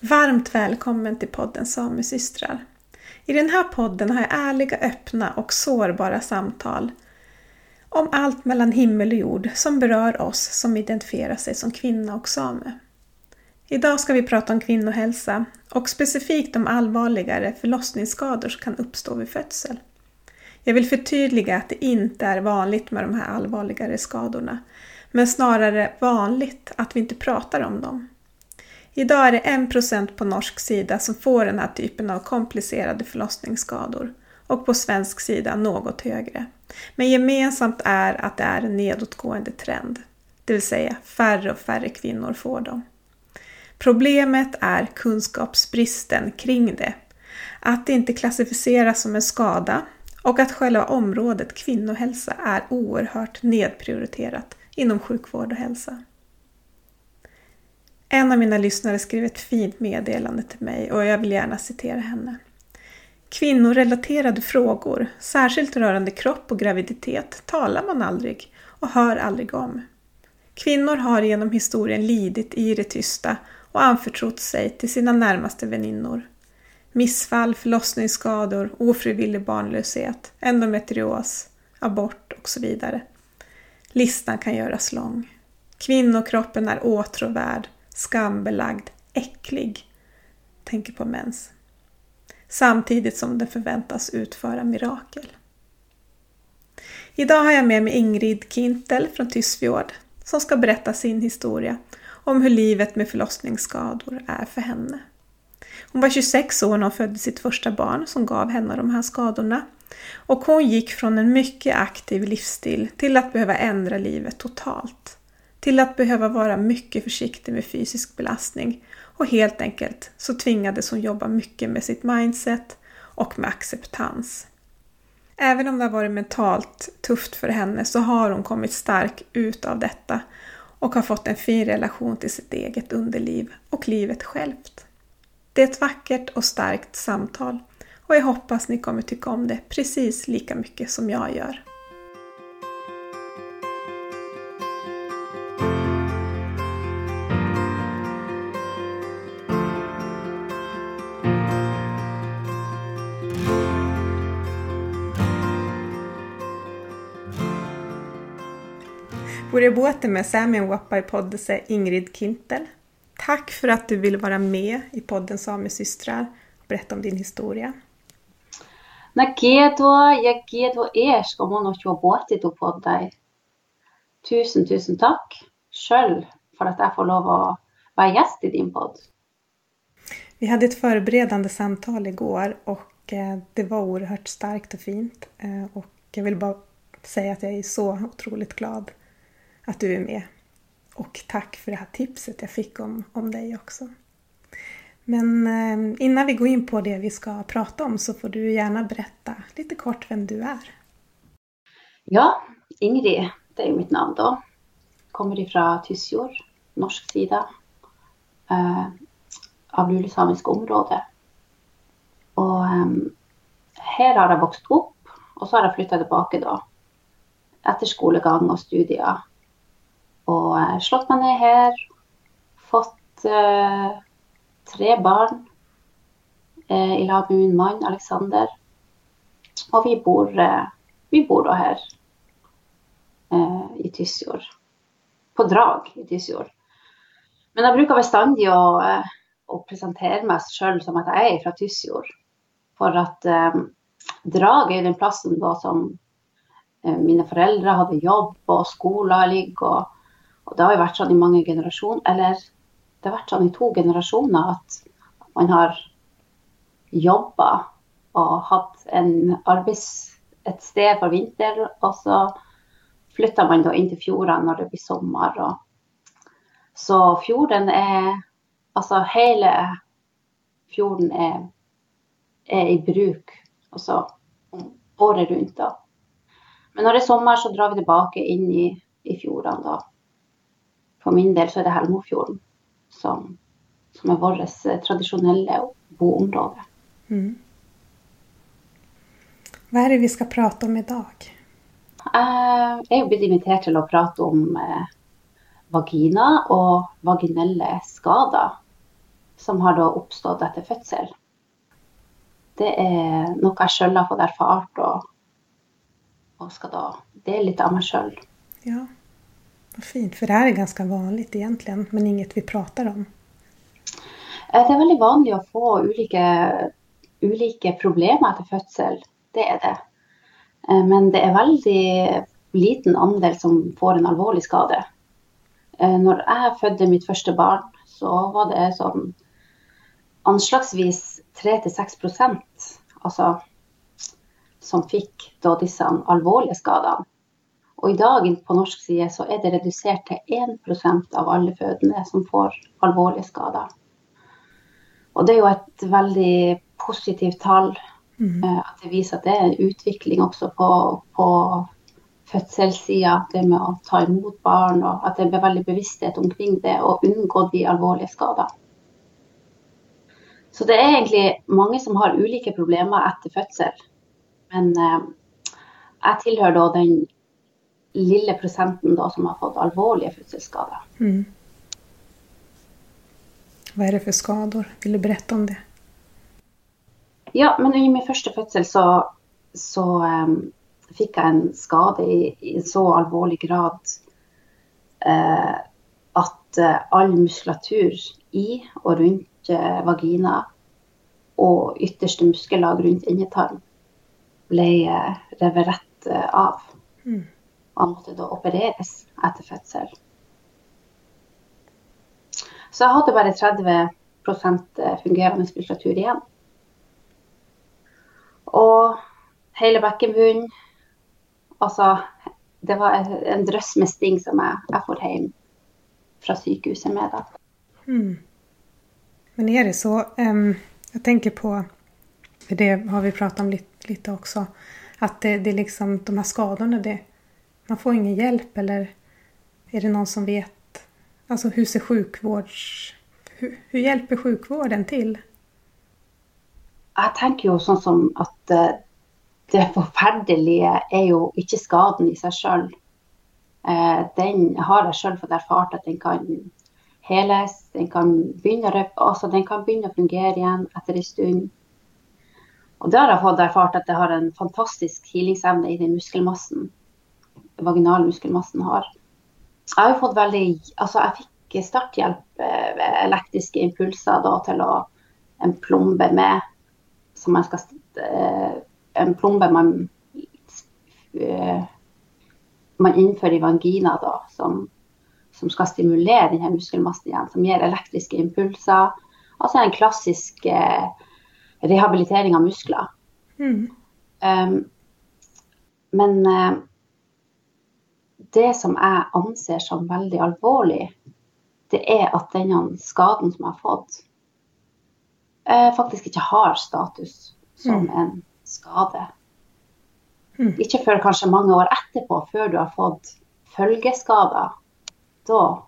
Varmt välkommen till podden Samesystrar. I den här podden har jag ärliga, öppna och sårbara samtal om allt mellan himmel och jord som berör oss som identifierar sig som kvinna och same. Idag ska vi prata om kvinnohälsa och specifikt om allvarligare förlossningsskador som kan uppstå vid födsel. Jag vill förtydliga att det inte är vanligt med de här allvarligare skadorna, men snarare vanligt att vi inte pratar om dem. Idag är det 1% på norsk sida som får den här typen av komplicerade förlossningsskador och på svensk sida något högre. Men gemensamt är att det är en nedåtgående trend, det vill säga färre och färre kvinnor får dem. Problemet är kunskapsbristen kring det. Att det inte klassificeras som en skada och att själva området kvinnohälsa är oerhört nedprioriterat inom sjukvård och hälsa. En av mina lyssnare skrev ett fint meddelande till mig och jag vill gärna citera henne. Kvinnorelaterade frågor, särskilt rörande kropp och graviditet, talar man aldrig och hör aldrig om. Kvinnor har genom historien lidit i det tysta och anförtrott sig till sina närmaste väninnor. Missfall, förlossningsskador, ofrivillig barnlöshet, endometrios, abort och så vidare. Listan kan göras lång. Kvinnokroppen är åtråvärd, skambelagd, äcklig. Tänker på mens. Samtidigt som den förväntas utföra mirakel. Idag har jag med mig Ingrid Kintel från Tysfjord som ska berätta sin historia om hur livet med förlossningsskador är för henne. Hon var 26 år när hon födde sitt första barn som gav henne de här skadorna. Och hon gick från en mycket aktiv livsstil till att behöva ändra livet totalt. Till att behöva vara mycket försiktig med fysisk belastning och helt enkelt så tvingades hon jobba mycket med sitt mindset och med acceptans. Även om det har varit mentalt tufft för henne så har hon kommit stark ut av detta och har fått en fin relation till sitt eget underliv och livet självt. Det är ett vackert och starkt samtal och jag hoppas ni kommer tycka om det precis lika mycket som jag gör. Bore med Samen Wappai poddese Ingrid Kintel. Tack för att du ville vara med i podden Samesystrar och berätta om din historia. Tusen, tusen takk sjøl for at jeg får lov å være gjest i din podd. Vi hadde et forberedende samtale i går, og det var uhørt starkt og fint. Og jeg vil bare si at jeg er så utrolig glad att du är med. Och tack för det här tipset jag fick om, om dig också. Men eh, innan vi går in på det vi ska prata om så får du gärna berätta lite kort vem du är. Ja, Ingrid, det är mitt namn då. Kommer ifrån Tysjord, norsk sida eh, av lulesamisk område. Och eh, här har jag vuxit upp och så har jag flyttat tillbaka då efter skolegang och studier og slått meg ned her. Fått uh, tre barn uh, i lag med min mann Alexander. Og vi bor, uh, vi bor da her i Tysfjord. På Drag i Tysfjord. Men jeg bruker bestandig å, å presentere meg sjøl som at jeg er fra Tysfjord. For at Drag er den plassen da som mine foreldre hadde jobb og skoler ligger. og og det har jo vært sånn i mange generasjoner, eller det har vært sånn i to generasjoner at man har jobba og hatt en arbeids, et sted for vinter, og så flytter man da inn til fjordene når det blir sommer. Og, så fjorden er Altså hele fjorden er, er i bruk altså året rundt. da. Men når det er sommer, så drar vi tilbake inn i, i fjordene da. For min del så er det Helmofjorden som, som er vårt eh, tradisjonelle boområde. Mm. Hva er det vi skal prate om i dag? Eh, jeg er jo blitt invitert til å prate om eh, vagina og vaginelle skader. som har oppstått etter fødsel. Det er noe jeg sjøl har fått erfart, og, og skal da dele litt av meg sjøl. Ja, vad fint. För det här är ganska vanligt egentligen, men inget vi pratar om. Eh, Det er veldig vanlig å få ulike, ulike problemer etter fødsel. Det er det. Eh, Men det er veldig liten andel som får en alvorlig skade. Eh, Når jeg fødte mitt første barn, så var det sånn anslagsvis 3-6% altså, som fikk disse alvorlige skadene. Og i dag på norsk side så er det redusert til 1% av alle fødende som får alvorlige skader. Og det er jo et veldig positivt tall. Mm. eh, At det viser at det er en utvikling også på, på fødselssida. Det med å ta imot barn, og at det blir veldig bevissthet omkring det og unngå de alvorlige skadene. Så det er egentlig mange som har ulike problemer etter fødsel. Men eh, jeg tilhører da den lille prosenten da som har fått alvorlige fødselsskader. Mm. Hva er det for skader? Vil du berette om det? Ja, men i min første fødsel så, så um, fikk jeg en skade i, i så alvorlig grad uh, at uh, all muskulatur i og rundt uh, vagina og ytterste muskellag rundt endetarm ble revet rett av. Mm. Og han måtte da opereres etter fødsel. Så jeg hadde bare 30% fungerende muskulatur igjen. Og hele bekkenbunnen Altså, det var en drøss med sting som jeg, jeg får hjem fra sykehuset med. da. Mm. Men er det så, um, Jeg tenker på, For det har vi pratet om litt, litt også. At det, det liksom de her skadene det, man får ingen hjälp eller är det någon som vet, alltså hur ser sjukvårds, hur, hur hjälper sjukvården till? Jeg tenker jo sånn som at eh, det forferdelige er jo ikke skaden i seg sjøl. Den har jeg sjøl fått erfart at den kan heles, den kan begynne å altså den kan begynne å fungere igjen etter en stund. Og det har jeg fått erfart at det har en fantastisk healingsevne i den muskelmassen. Vaginale muskelmassen har. Jeg har jo fått veldig Altså, jeg fikk starthjelp, ved elektriske impulser da til å En plombe med som man skal eh, En plombe man eh, man innfører i vagina, da, som, som skal stimulere denne muskelmassen igjen, som gir elektriske impulser. Altså en klassisk eh, rehabilitering av muskler. Mm. Um, men eh, det som jeg anser som veldig alvorlig, det er at denne skaden som jeg har fått, eh, faktisk ikke har status som Mm. en skade. Mm. Ikke før kanskje mange år etterpå, før du har fått følgeskader. Da,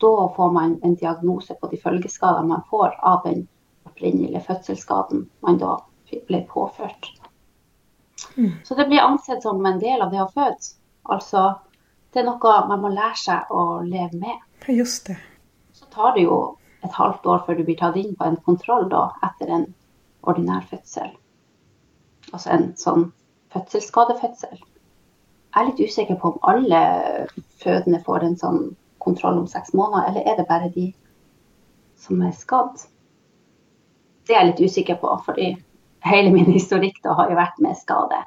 da får man en diagnose på de følgeskadene man får av den opprinnelige fødselsskaden man da ble påført. Mm. Så det blir ansett som en del av det å føde. Altså, det er noe man må lære seg å leve med. Just det. Så tar det jo et halvt år før du blir tatt inn på en kontroll da, etter en ordinær fødsel. Altså en sånn fødselsskadefødsel. Jeg er litt usikker på om alle fødende får en sånn kontroll om seks måneder, eller er det bare de som er skadd? Det er jeg litt usikker på, fordi hele min historikk da har jo vært med skade.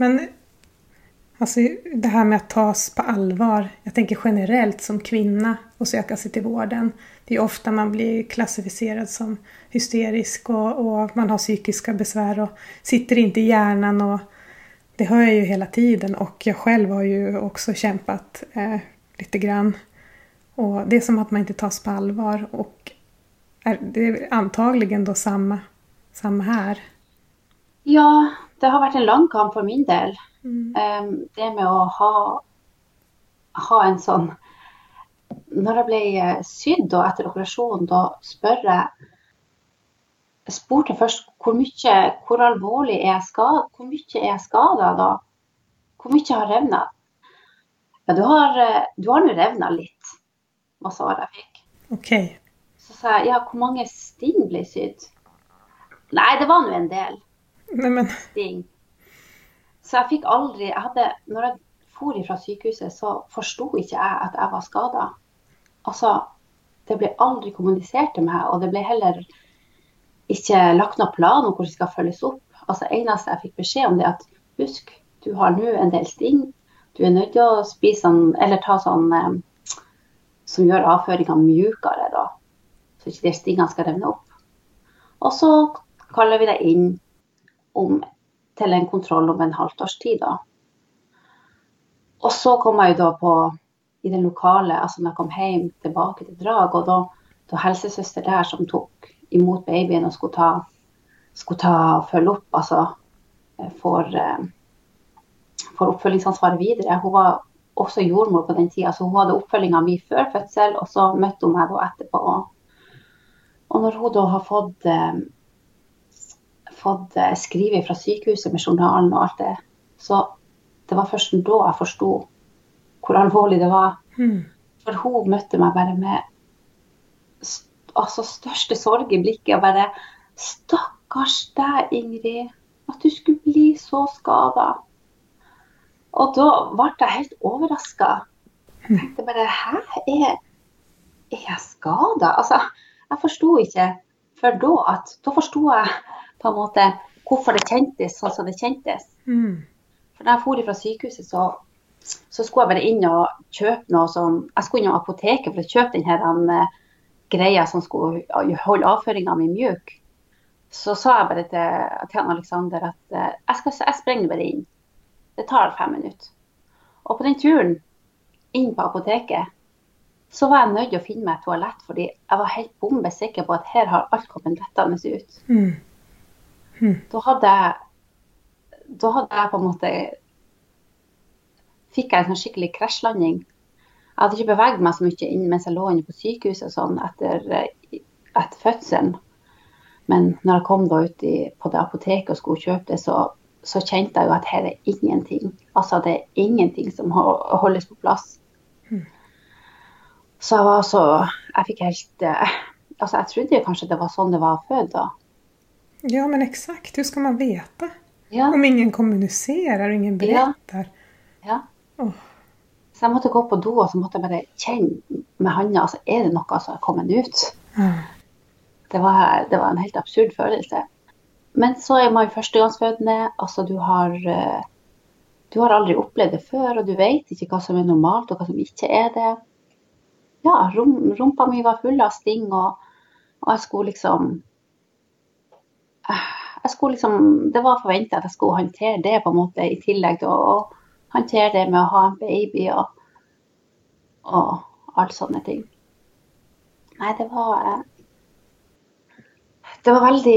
Men alltså, det här med att tas på allvar, jag tänker generellt som kvinna och söka sig till vården. Det är ofta man blir klassificerad som hysterisk och, och man har psykiska besvär och sitter inte i hjärnan och det hör jag ju hela tiden och jag själv har ju också kämpat eh, lite grann. Och det är som att man inte tas på allvar och är, det är antagligen då samma, samma här. Ja, det har vært en lang kamp for min del. Mm. Um, det med å ha, ha en sånn Når jeg ble eh, sydd og etter operasjonen, da spør jeg Jeg spurte først hvor mye, hvor alvorlig er jeg skada, hvor mye er jeg skada da? Hvor mye har revna? Ja, du har, eh, du har nå revna litt, var svaret jeg fikk. Okay. Så sa jeg ja, hvor mange sting ble sydd? Nei, det var nå en del Nej, ting. Så jeg fikk aldri jeg hadde, Når jeg for fra sykehuset, så forsto ikke jeg at jeg var skada. Altså, det ble aldri kommunisert til meg, og det ble heller ikke lagt noen plan om hvordan det skal følges opp. Altså, eneste jeg fikk beskjed om, det at husk, du har nå en del sting. Du er nødt til å spise sånn, eller ta sånn eh, som gjør avføringa mjukere, da. Så ikke de stingene skal revne opp. Og så kaller vi deg inn om, til en kontroll om en halvt års tid, da. Og så kom jeg da på i den lokale, altså når jeg kom hjem tilbake til Drag, og da, da helsesøster der som tok imot babyen og skulle ta, skulle ta og følge opp, altså for, for oppfølgingsansvaret videre. Hun var også jordmor på den tida, så hun hadde oppfølginga mi før fødsel, og så møtte hun meg da etterpå. Og når hun da har fått, eh, fått eh, skrive fra sykehuset med journalen og alt det, så det var først da jeg forsto hvor alvorlig det var. mm, For hun møtte meg bare med st- altså største sorg i blikket. Og bare Stakkars deg, Ingrid. At du skulle bli så skada. Og da ble jeg helt overraska. Jeg tenkte bare Hæ? Er, er jeg skada? Altså, jeg forsto ikke før da at Da forsto jeg på en måte hvorfor det kjentes sånn som det kjentes. mm, For da jeg for fra sykehuset, så, så skulle jeg bare inn og kjøpe noe som Jeg skulle innom apoteket for å kjøpe den her eh, greia som skulle holde avføringa mi mjuk. Så sa jeg bare til, til Alexander at eh, jeg, skal, jeg sprenger bare inn. Det tar fem minutter. Og på den turen inn på apoteket, så var jeg nødt til å finne meg et toalett, fordi jeg var helt bombe sikker på at her har alt kommet lettende ut mm, da hadde jeg da hadde jeg på en måte fikk jeg en sånn skikkelig krasjlanding. Jeg hadde ikke beveget meg så mye inn mens jeg lå inne på sykehuset sånn etter, eh, etter fødselen. Men når jeg kom da ut i, på det apoteket og skulle kjøpe det, så, så kjente jeg jo at her er ingenting. Altså det er ingenting som holdes på plass. Mhm. Så jeg var så Jeg fikk helt eh, Altså jeg trodde kanskje det var sånn det var å føde da. Ja, men exakt. Hur ska man veta? Ja. Om ingen kommuniserer og ingen Ja. Ja. Oh. Så jeg måtte gå på do og så måtte jeg bare kjenne med handa altså, er det noe som har kommet ut. Mm. Det var, det var en helt absurd følelse. Men så er man førstegangsfødende. Altså, du har, eh, du har aldri opplevd det før, og du vet ikke hva som er normalt og hva som ikke er det. Ja, rumpa mi var full av sting, og, og jeg skulle liksom jeg skulle liksom, Det var forventa at jeg skulle håndtere det på en måte i tillegg til å, håndtere det med å ha en baby og, og alle sånne ting. Nei, det var eh, Det var veldig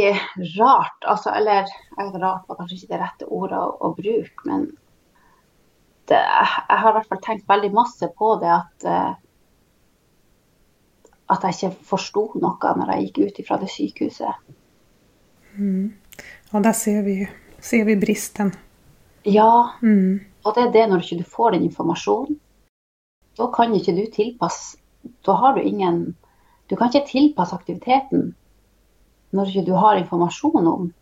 rart. Altså, eller rart var kanskje ikke det rette ordet å, å bruke, men det, jeg har i hvert fall tenkt veldig masse på det at eh, at jeg ikke forsto noe når jeg gikk ut fra det sykehuset. Ja, der ser vi ser vi bristen. Ja, Mm. Og det er det når du ikke får den informasjonen. Da kan ikke du tilpasse Da har du ingen Du kan ikke tilpasse aktiviteten når ikke du har informasjon om,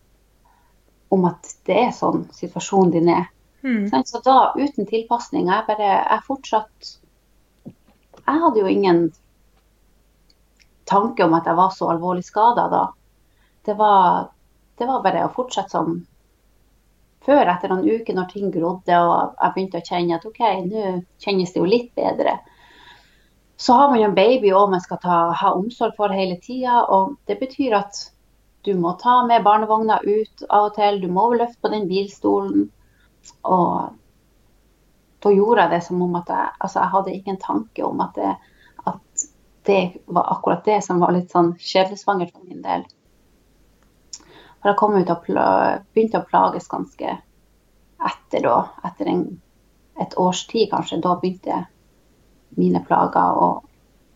om at det er sånn situasjonen din er. Mm. Så da, uten tilpasning Jeg bare Jeg fortsatt Jeg hadde jo ingen tanke om at jeg var så alvorlig skada da. Det var, det var bare å fortsette som før, etter noen uker når ting grodde og jeg begynte å kjenne at OK, nå kjennes det jo litt bedre. Så har man jo en baby òg man skal ta, ha omsorg for hele tida. Og det betyr at du må ta med barnevogna ut av og til. Du må løfte på den bilstolen. Og da gjorde jeg det som om at jeg Altså, jeg hadde ingen tanke om at det, at det var akkurat det som var litt sånn skjebnesvangert for min del. For jeg kom ut og begynte å plages ganske etter da. Etter en, et års tid, kanskje. Da begynte mine plager å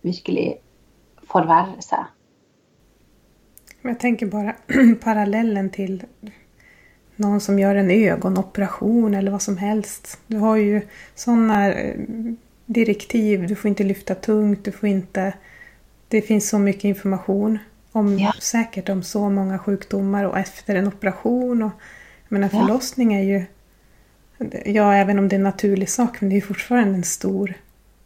virkelig forverre seg. Men tenker bare parallellen til noen som gjør en øyeoperasjon eller hva som helst. Du har jo sånne direktiv. Du får ikke lyfta tungt, du får ikke... det fins så mye information. Om, Ja. Säkert om så många sjukdomar och efter en operation. Och, jag menar, förlossning är ju... Ja, även om det är en naturlig sak, men det är ju fortfarande en stor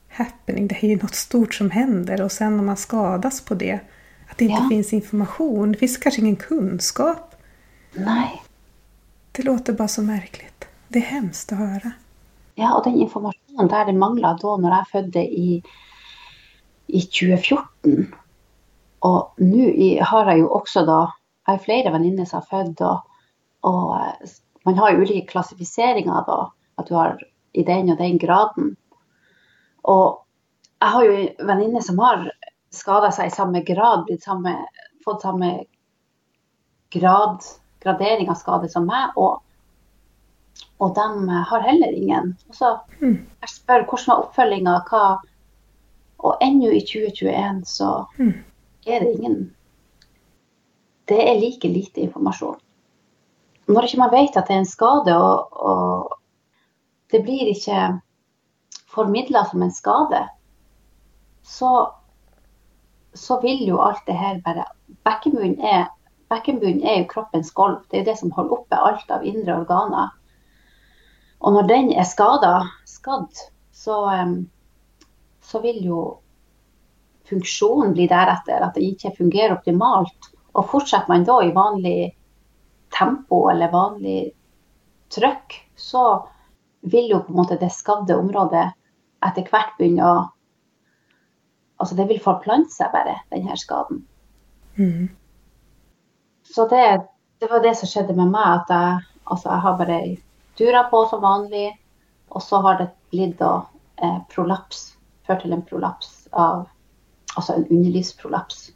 happening. Det är ju något stort som händer och sen om man skadas på det, att det inte finns information. Det finns kanske ingen kunskap. Nei. Det låter bara så märkligt. Det är hemskt att höra. Ja, og den informasjonen der det mangla da når jeg fødte i, i 2014 Og nå har jeg jo også da Jeg har flere venninner som har født, og, og eh, man har jo ulike klassifiseringer da. At du har i den og den graden. Og jeg har jo en venninne som har skada seg i samme grad, samme, fått samme grad, gradering av skade som meg. Og, og de har heller ingen. Og så Mm. jeg spør hvordan var oppfølginga, hva Og ennå i 2021 så Mm. Er det ingen Det er like lite informasjon. Når ikke man vet at det er en skade, og, og det blir ikke formidla som en skade, så, så vil jo alt det her bare Bekkenbunnen er, er jo kroppens gulv. Det er det som holder oppe alt av indre organer. Og når den er skada, skadd, så, så vil jo funksjonen blir deretter. At det ikke fungerer optimalt. Og fortsetter man da i vanlig tempo eller vanlig trøkk, så vil jo på en måte det skadde området etter hvert begynne å Altså det vil forplante seg bare, denne skaden. Mm. Så det, det var det som skjedde med meg. At jeg, altså jeg har bare dura på som vanlig, og så har det blitt da eh, prolaps. Ført til en prolaps av Altså en underlivsprolaps.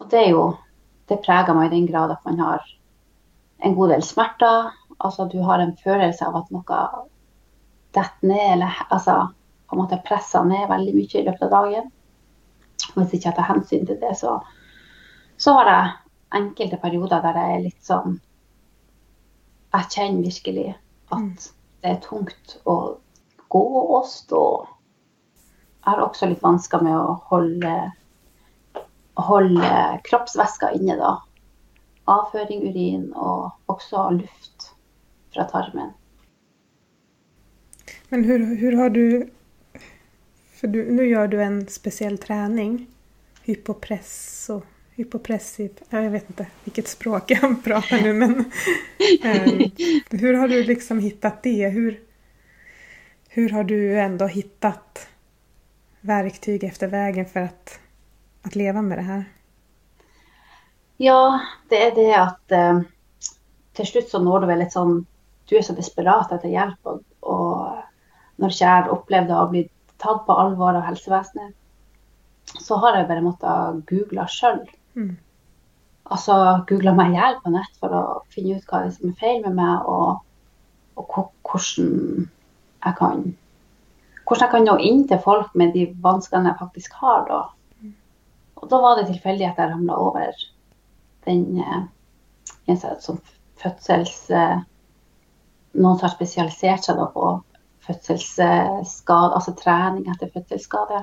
Og det er jo Det preger meg i den grad at man har en god del smerter. Altså du har en følelse av at noe detter ned, eller altså på en måte presser ned veldig mye i løpet av dagen. Hvis ikke jeg tar hensyn til det, så så har jeg enkelte perioder der jeg er litt sånn Jeg kjenner virkelig at det er tungt å gå og stå. Jeg har også litt vansker med å holde, holde kroppsvæsker inne, da. Avføring, urin og også luft fra tarmen. Men hur har du... For nå gjør du en spesiell trening. Hypopress og hypopressiv... Jeg vet ikke hvilket språk jeg prater nå, men... Hvordan har du liksom funnet det? Hur har du enda hittat verktyg efter vägen för att, att leva med det här? Ja, det er det at eh, til slutt så når du vel sånn Du er så desperat etter hjelp, og, og når jeg opplevde å bli tatt på alvor av helsevesenet, så har jeg bare måttet google sjøl. Mm. Altså googla meg i hjel på nett for å finne ut hva som er feil med meg, og, og hvor- hvordan jeg kan hvordan jeg kan nå inn til folk med de vanskene jeg faktisk har. da. Og da var det tilfeldig at jeg ramla over den eh, sånn som fødsels... Eh, noen som har spesialisert seg på fødselsskade, altså trening etter fødselsskade.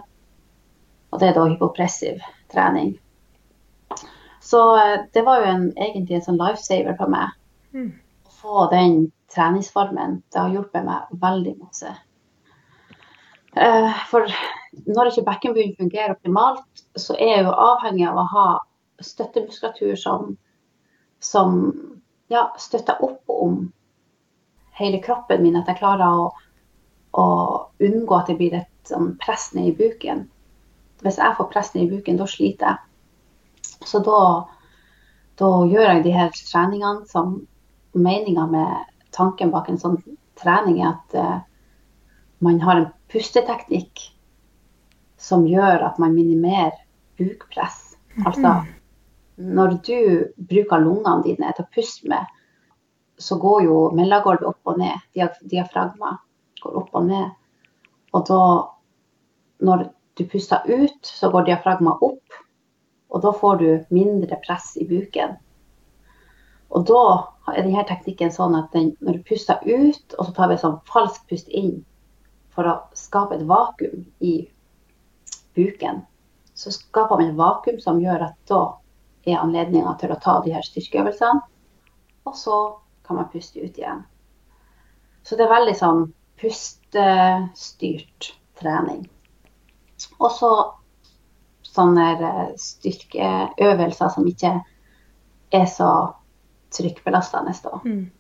Og det er da hypopressiv trening. Så eh, det var jo en, egentlig en sånn lifesaver for meg. Mm. Å få den treningsformen. Det har hjulpet meg veldig masse. Eh, For når ikke bekkenbunnen fungerer optimalt, så er jeg jo avhengig av å ha støttemuskulatur som, som ja, støtter opp om hele kroppen min. At jeg klarer å, å unngå at det blir et sånn press ned i buken. Hvis jeg får press ned i buken, da sliter jeg. Så da, da gjør jeg de her treningene som meninga med tanken bak en sånn trening er at uh, man har en pusteteknikk som gjør at man minimerer bukpress. Altså når du bruker lungene dine til å puste med, så går jo mellomgulvet opp og ned. Diafragma går opp og ned. Og da, når du puster ut, så går diafragma opp. Og da får du mindre press i buken. Og da er denne teknikken sånn at den, når du puster ut, og så tar vi sånn falsk pust inn for å skape et vakuum i buken, så skaper man et vakuum som gjør at da er anledninga til å ta de her styrkeøvelsene. Og så kan man puste ut igjen. Så det er veldig sånn pustestyrt trening. Og så sånne eh, styrkeøvelser som ikke er så trykkbelastende. Mm.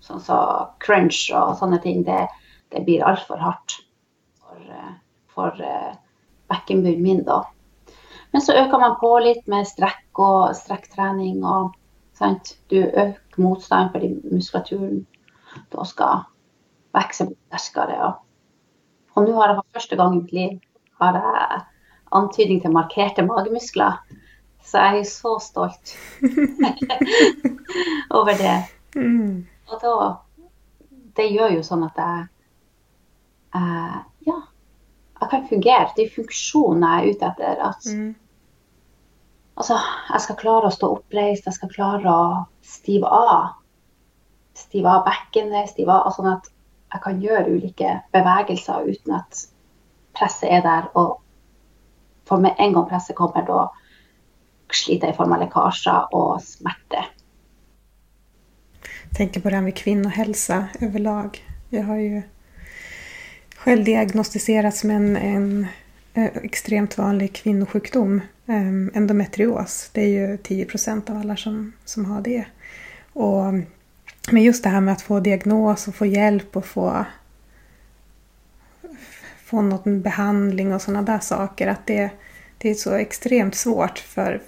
Sånn som så crunch og sånne ting. Det, det blir altfor hardt for, eh, for uh, bekkenbunnen min, da. Men så øker man på litt med strekk og strekktrening. og sant? Du øker motstand fordi muskulaturen da skal vokse sterkere. Og, og nå har jeg for første gang i mitt liv har jeg antydning til markerte magemuskler. Så jeg er så stolt over det. Mm. Og da Det gjør jo sånn at jeg uh, Ja, jeg kan fungere. Det er funksjonen jeg er ute etter. At mm. altså, jeg skal klare å stå oppreist, jeg skal klare å stive av. Stive av bekkenet, stive av Sånn at jeg kan gjøre ulike bevegelser uten at presset er der. Og for med en gang presset kommer, da sliter jeg i form av lekkasjer og smerte. Jeg tenker på det här med kvinnehelse overlag. Vi har ju själv diagnostiserats med en, en extremt vanlig kvinnosjukdom, endometrios. Det är ju 10 procent av alla som, som har det. Och, men just det här med att få diagnos och få hjälp och få få någon behandling och sådana där saker. Att det, det är så extremt svårt för,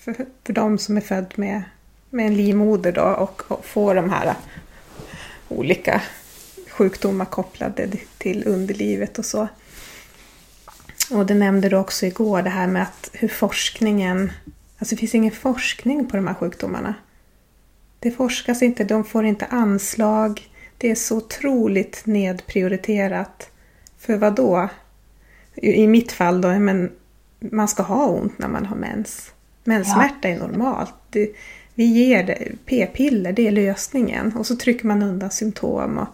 för, för de som är född med, med en livmoder då och, och få de här olika sjukdomar kopplade till underlivet och så. Och det nämnde du också igår, det här med att hur forskningen... Alltså det finns ingen forskning på de här sjukdomarna. Det forskas inte, de får inte anslag. Det är så otroligt nedprioriterat. För vad då? I mitt fall då, men man ska ha ont när man har mens. Menssmärta ja. är normalt. Det, vi ger p-piller, det är lösningen. Och så trycker man undan symptom och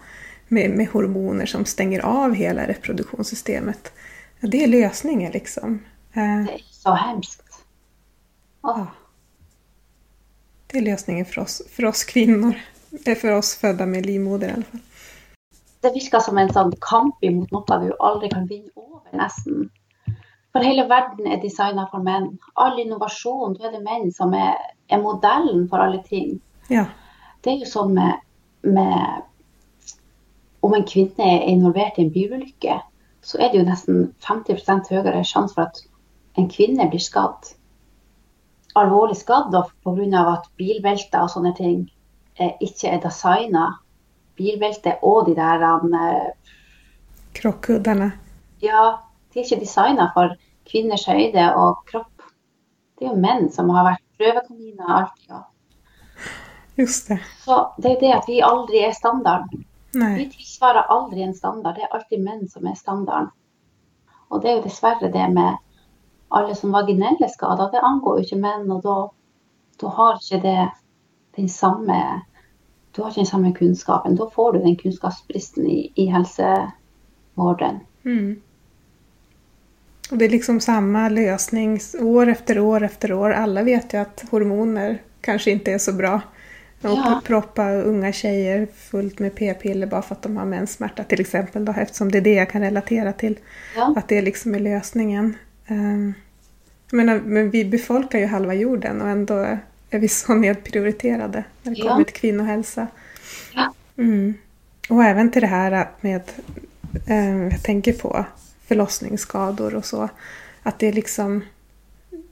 med, med hormoner som stänger av hela reproduktionssystemet. Det är lösningen liksom. Eh, det är så hemskt. Oh. Det är lösningen för oss, för oss kvinnor. For oss fødte med livmoder i alle fall det virker som en sånn kamp imot noe du aldri kan vinne over, nesten. For hele verden er designa for menn. All innovasjon, da er det menn som er, er modellen for alle ting. Ja. Det er jo sånn med, med Om en kvinne er involvert i en bilulykke, så er det jo nesten 50% høyere sjanse for at en kvinne blir skadd. Alvorlig skadd pga. at bilbelter og sånne ting eh, ikke er designa bilbelte og de der uh, Ja, de er ikke designa for kvinners høyde og kropp. Det er jo menn som har vært prøvekaniner alltid. Just det. Så det er jo det at vi aldri er standarden. Nei. Vi tilsvarer aldri en standard. Det er alltid menn som er standarden. Og det er jo dessverre det med alle som vaginelle skader. Det angår jo ikke menn, og da, da har ikke det den samme du har ikke den samme kunnskapen. Da får du den kunnskapsbristen i, i helsevården. Mm. Och det er liksom samme løsning år efter år efter år. Alla vet jo at hormoner kanskje ikke er så bra. Och ja. proppa unga tjejer fullt med p-piller bara för att de har menssmärta till exempel. Då, eftersom det är det jag kan relatera till. Ja. Att det liksom är lösningen. Um, menar, men vi befolkar ju halva jorden och ändå är vi så nedprioriterade när det ja. kommer till kvinnohälsa. Ja. Mm. Och även till det här med, eh, jag tänker på förlossningsskador och så, att det liksom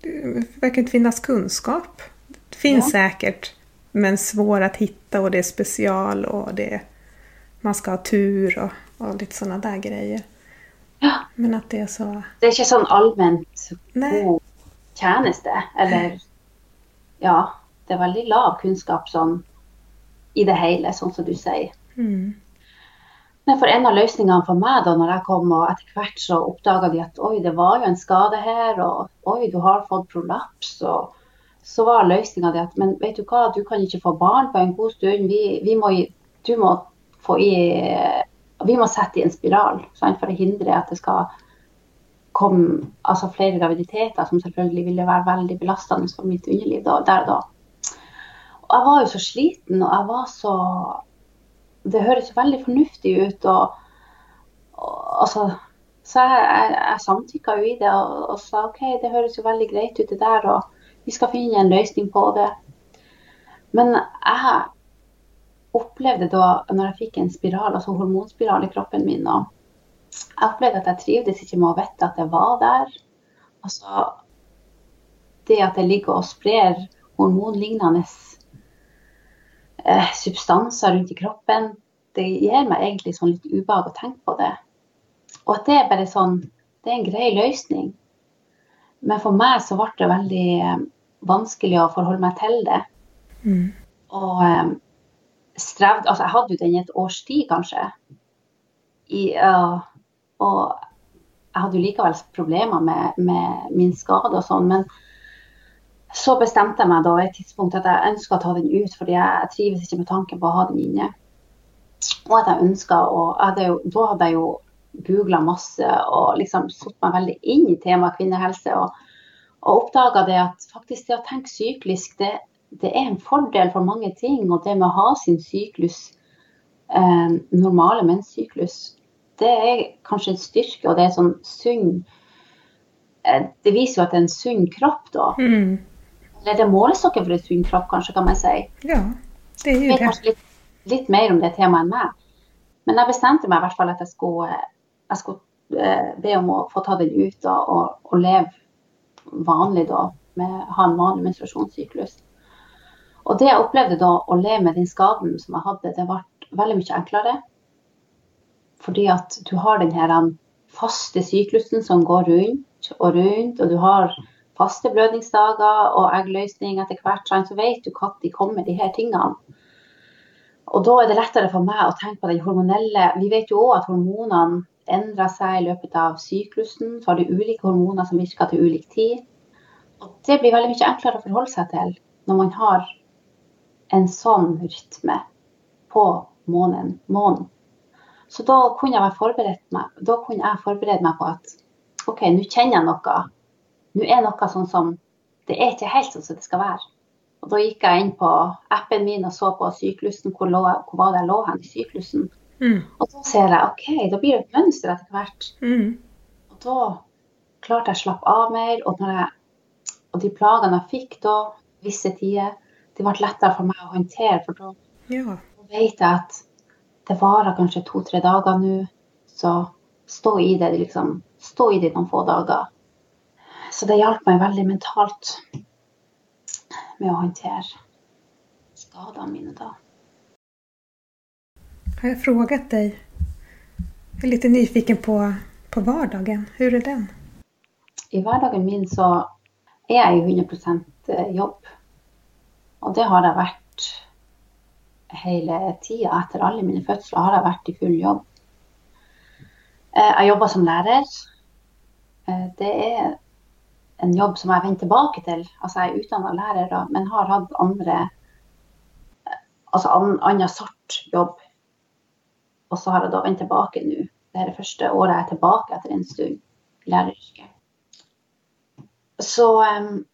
det verkar inte finnas kunskap. Det finns säkert, men svår att hitta och det är special och det man ska ha tur och, och lite sådana där grejer. Ja. Men att det är så... Det är inte sån allmänt god tjänste, eller ja, det är väldigt lav kunnskap som i det hele, sånn som du sier. Mm. Men for en av løsningene for meg da når jeg kom, og etter hvert så oppdaga de at oi, det var jo en skade her, og oi, du har fått prolaps. og så var løsninga at men vet du hva, du kan ikke få barn på en god stund. Vi, vi må, du må få i Vi må sette i en spiral sant, for å hindre at det skal komme altså flere graviditeter som selvfølgelig ville være veldig belastende for mitt underliv da, der og da. Og jeg var jo så sliten, og jeg var så Det høres jo veldig fornuftig ut. og, og altså, Så jeg, jeg, jeg samtykka jo i det og, og, sa OK, det høres jo veldig greit ut, det der, og vi skal finne en løsning på det. Men jeg opplevde da, når jeg fikk en spiral, altså hormonspiral i kroppen min og jeg opplevde at jeg trivdes ikke med å vite at jeg var der. Altså, det at jeg ligger og sprer hormonlignende eh, substanser rundt i kroppen, det gir meg egentlig sånn litt ubehag å tenke på det. Og at det er bare sånn Det er en grei løsning. Men for meg så ble det veldig eh, vanskelig å forholde meg til det. Mm. Og strevde Altså, jeg hadde jo den i et års tid, kanskje. I, uh, og jeg hadde jo likevel problemer med, med min skade og sånn. Men så bestemte jeg meg da et tidspunkt at jeg ønska å ta den ut, fordi jeg trives ikke med tanken på å ha den inne. Og at jeg ønska å Da hadde jeg jo googla masse og liksom satt meg veldig inn i temaet kvinnehelse. Og, og oppdaga det at faktisk det å tenke syklisk, det, det, er en fordel for mange ting. Og det med å ha sin syklus, eh, normale menssyklus, det er kanskje en styrke, og det er sånn sunn eh, Det viser jo at det er en sunn kropp, da. Mm. Eller det er målestokken for en sunn kropp, kanskje, kan man si. Ja, det er jo det. Litt, litt, mer om det temaet enn meg. Men jeg bestemte meg i hvert fall at jeg skulle, jeg skulle eh, be om å få ta den ut da, og, og, leve vanlig da, med ha en vanlig menstruasjonssyklus. Og det jeg opplevde da, å leve med den skaden som jeg hadde, det ble veldig mye enklere. Fordi at du har den her faste syklusen som går rundt og rundt, og du har faste blødningsdager og eggløsning etter hvert, så vet du når de kommer, de her tingene. Og da er det lettere for meg å tenke på den hormonelle Vi vet jo òg at hormonene endrer seg i løpet av syklusen. Så har du ulike hormoner som virker til ulik tid. Og det blir veldig mye enklere å forholde seg til når man har en sånn rytme på månen. månen. Så da kunne jeg forberedt meg, kunne jeg forberede meg på at OK, nå kjenner jeg noe. Nå er noe sånn som Det er ikke helt sånn som det skal være. Og da gikk jeg inn på appen min og så på syklusen, hvor, lå, hvor var det jeg lå hen i syklusen. Mm. Og da ser jeg OK, da blir det et mønster etter hvert. Mm. Og da klarte jeg å slappe av mer. Og, jeg, og de plagene jeg fikk da, visse tider, de ble lettere for meg å håndtere. For da ja. vet jeg at det varer kanskje to-tre dager nå, så stå i det, liksom. Stå i det noen få dager. Så det hjalp meg veldig mentalt med å håndtere skadene mine da. Har jeg frågat deg Jeg er litt nyfiken på, på hverdagen. Hur er den? I hverdagen min så er jeg i 100% jobb. Og det har jeg vært hele tida etter alle mine fødsler har jeg vært i full jobb. Eh, jeg jobber som lærer. Eh, det er en jobb som jeg vender tilbake til. Altså jeg er utdanna lærer, men har hatt andre eh, altså annen sort jobb. Og så har jeg da vendt tilbake nå. Det er det første året jeg er tilbake etter en stund i læreryrket. Så um,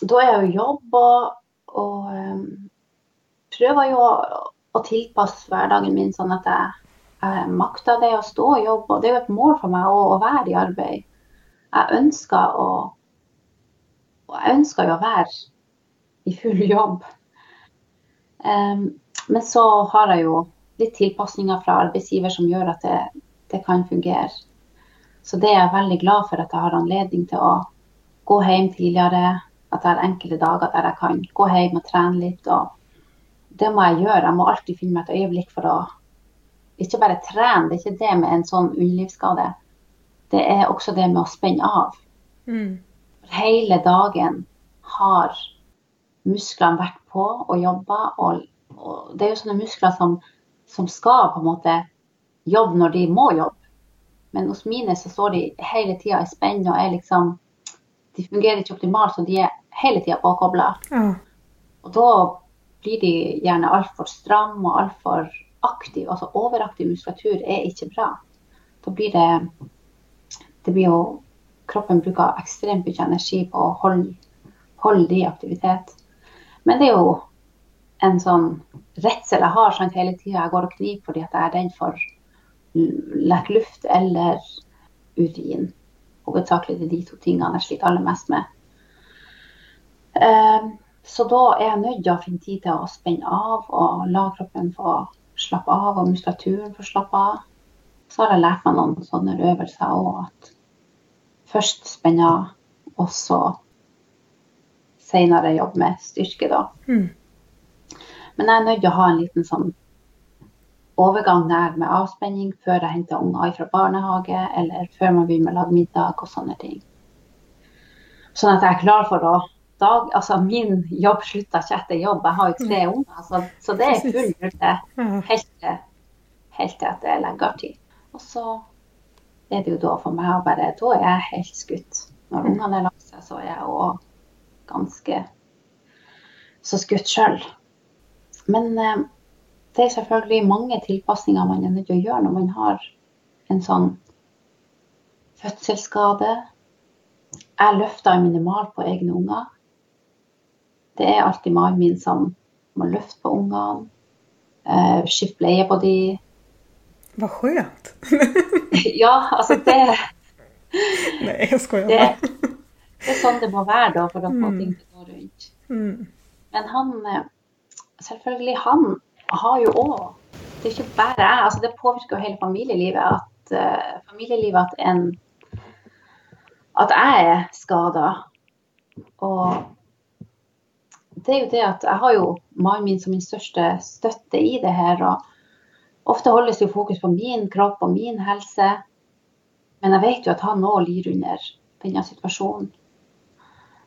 da er jeg jo jobb og, um, prøver jo å, å tilpasse hverdagen min sånn at jeg, jeg makter det å stå og jobbe. Det er jo et mål for meg å, å være i arbeid. Jeg ønsker å jeg ønsker jo å være i full jobb. Um, men så har jeg jo litt tilpasninger fra arbeidsgiver som gjør at det, det, kan fungere. Så det er jeg veldig glad for at jeg har anledning til å gå hjem tidligere. At jeg har enkelte dager der jeg kan gå hjem og trene litt. og det må jeg gjøre. Jeg må alltid finne meg et øyeblikk for å ikke bare trene. Det er ikke det med en sånn underlivsskade. Det er også det med å spenne av. Mm. Hele dagen har musklene vært på og jobba. Og, og, det er jo sånne muskler som, som, skal på en måte jobbe når de må jobbe. Men hos mine så står de hele tida i spenn og er liksom De fungerer ikke optimalt, så de er hele tida påkobla. Ja. Og da blir de gjerne altfor stram og altfor aktive. Altså overaktiv muskulatur er ikke bra. Da blir det Det blir jo kroppen bruker ekstremt mye energi på å holde, holde det i aktivitet. Men det er jo en sånn redsel jeg har sant, hele tida. Jeg går og kniver fordi jeg er redd for lett luft eller urin. Hovedsakelig det er de to tingene jeg sliter aller mest med. Um, så da er jeg nødt til å finne tid til å spenne av og la kroppen få slappe av, og muskulaturen få slappe av. Så har jeg lært meg noen sånne øvelser òg, at først spenne av, og så seinere jobbe med styrke, da. Mm. Men jeg er nødt til å ha en liten sånn overgang der med avspenning før jeg henter unger fra barnehage, eller før man begynner å lage middag og sånne ting. Sånn at jeg er klar for å dag, altså Min jobb slutter ikke etter jobb. Jeg har jo tre mm. unger, så, så, det er full rute helt, helt til at det legger tid. Og så er det jo da for meg å bare Da er jeg helt skutt. Når mm. ungene er lagt seg, så er jeg òg ganske så skutt sjøl. Men eh, det er selvfølgelig mange tilpasninger man er nødt til å gjøre når man har en sånn fødselsskade. Jeg løfter minimalt på egne unger. Det er alltid mannen min som må løfte på ungene. Uh, skifte bleie på de. Hva skjønt! ja, altså det Nei, jeg skojar jo Det, det, er sånn det må være da, for å få mm. ting til å gå rundt. Mm. Men han eh, Selvfølgelig, han har jo òg Det er ikke bare jeg. altså Det påvirker jo hele familielivet at uh, familielivet at en at jeg er skada. Og det er jo det at jeg har jo mannen min som min største støtte i det her. og Ofte holdes jo fokus på min kropp og min helse. Men jeg vet jo at han òg lir under denne situasjonen.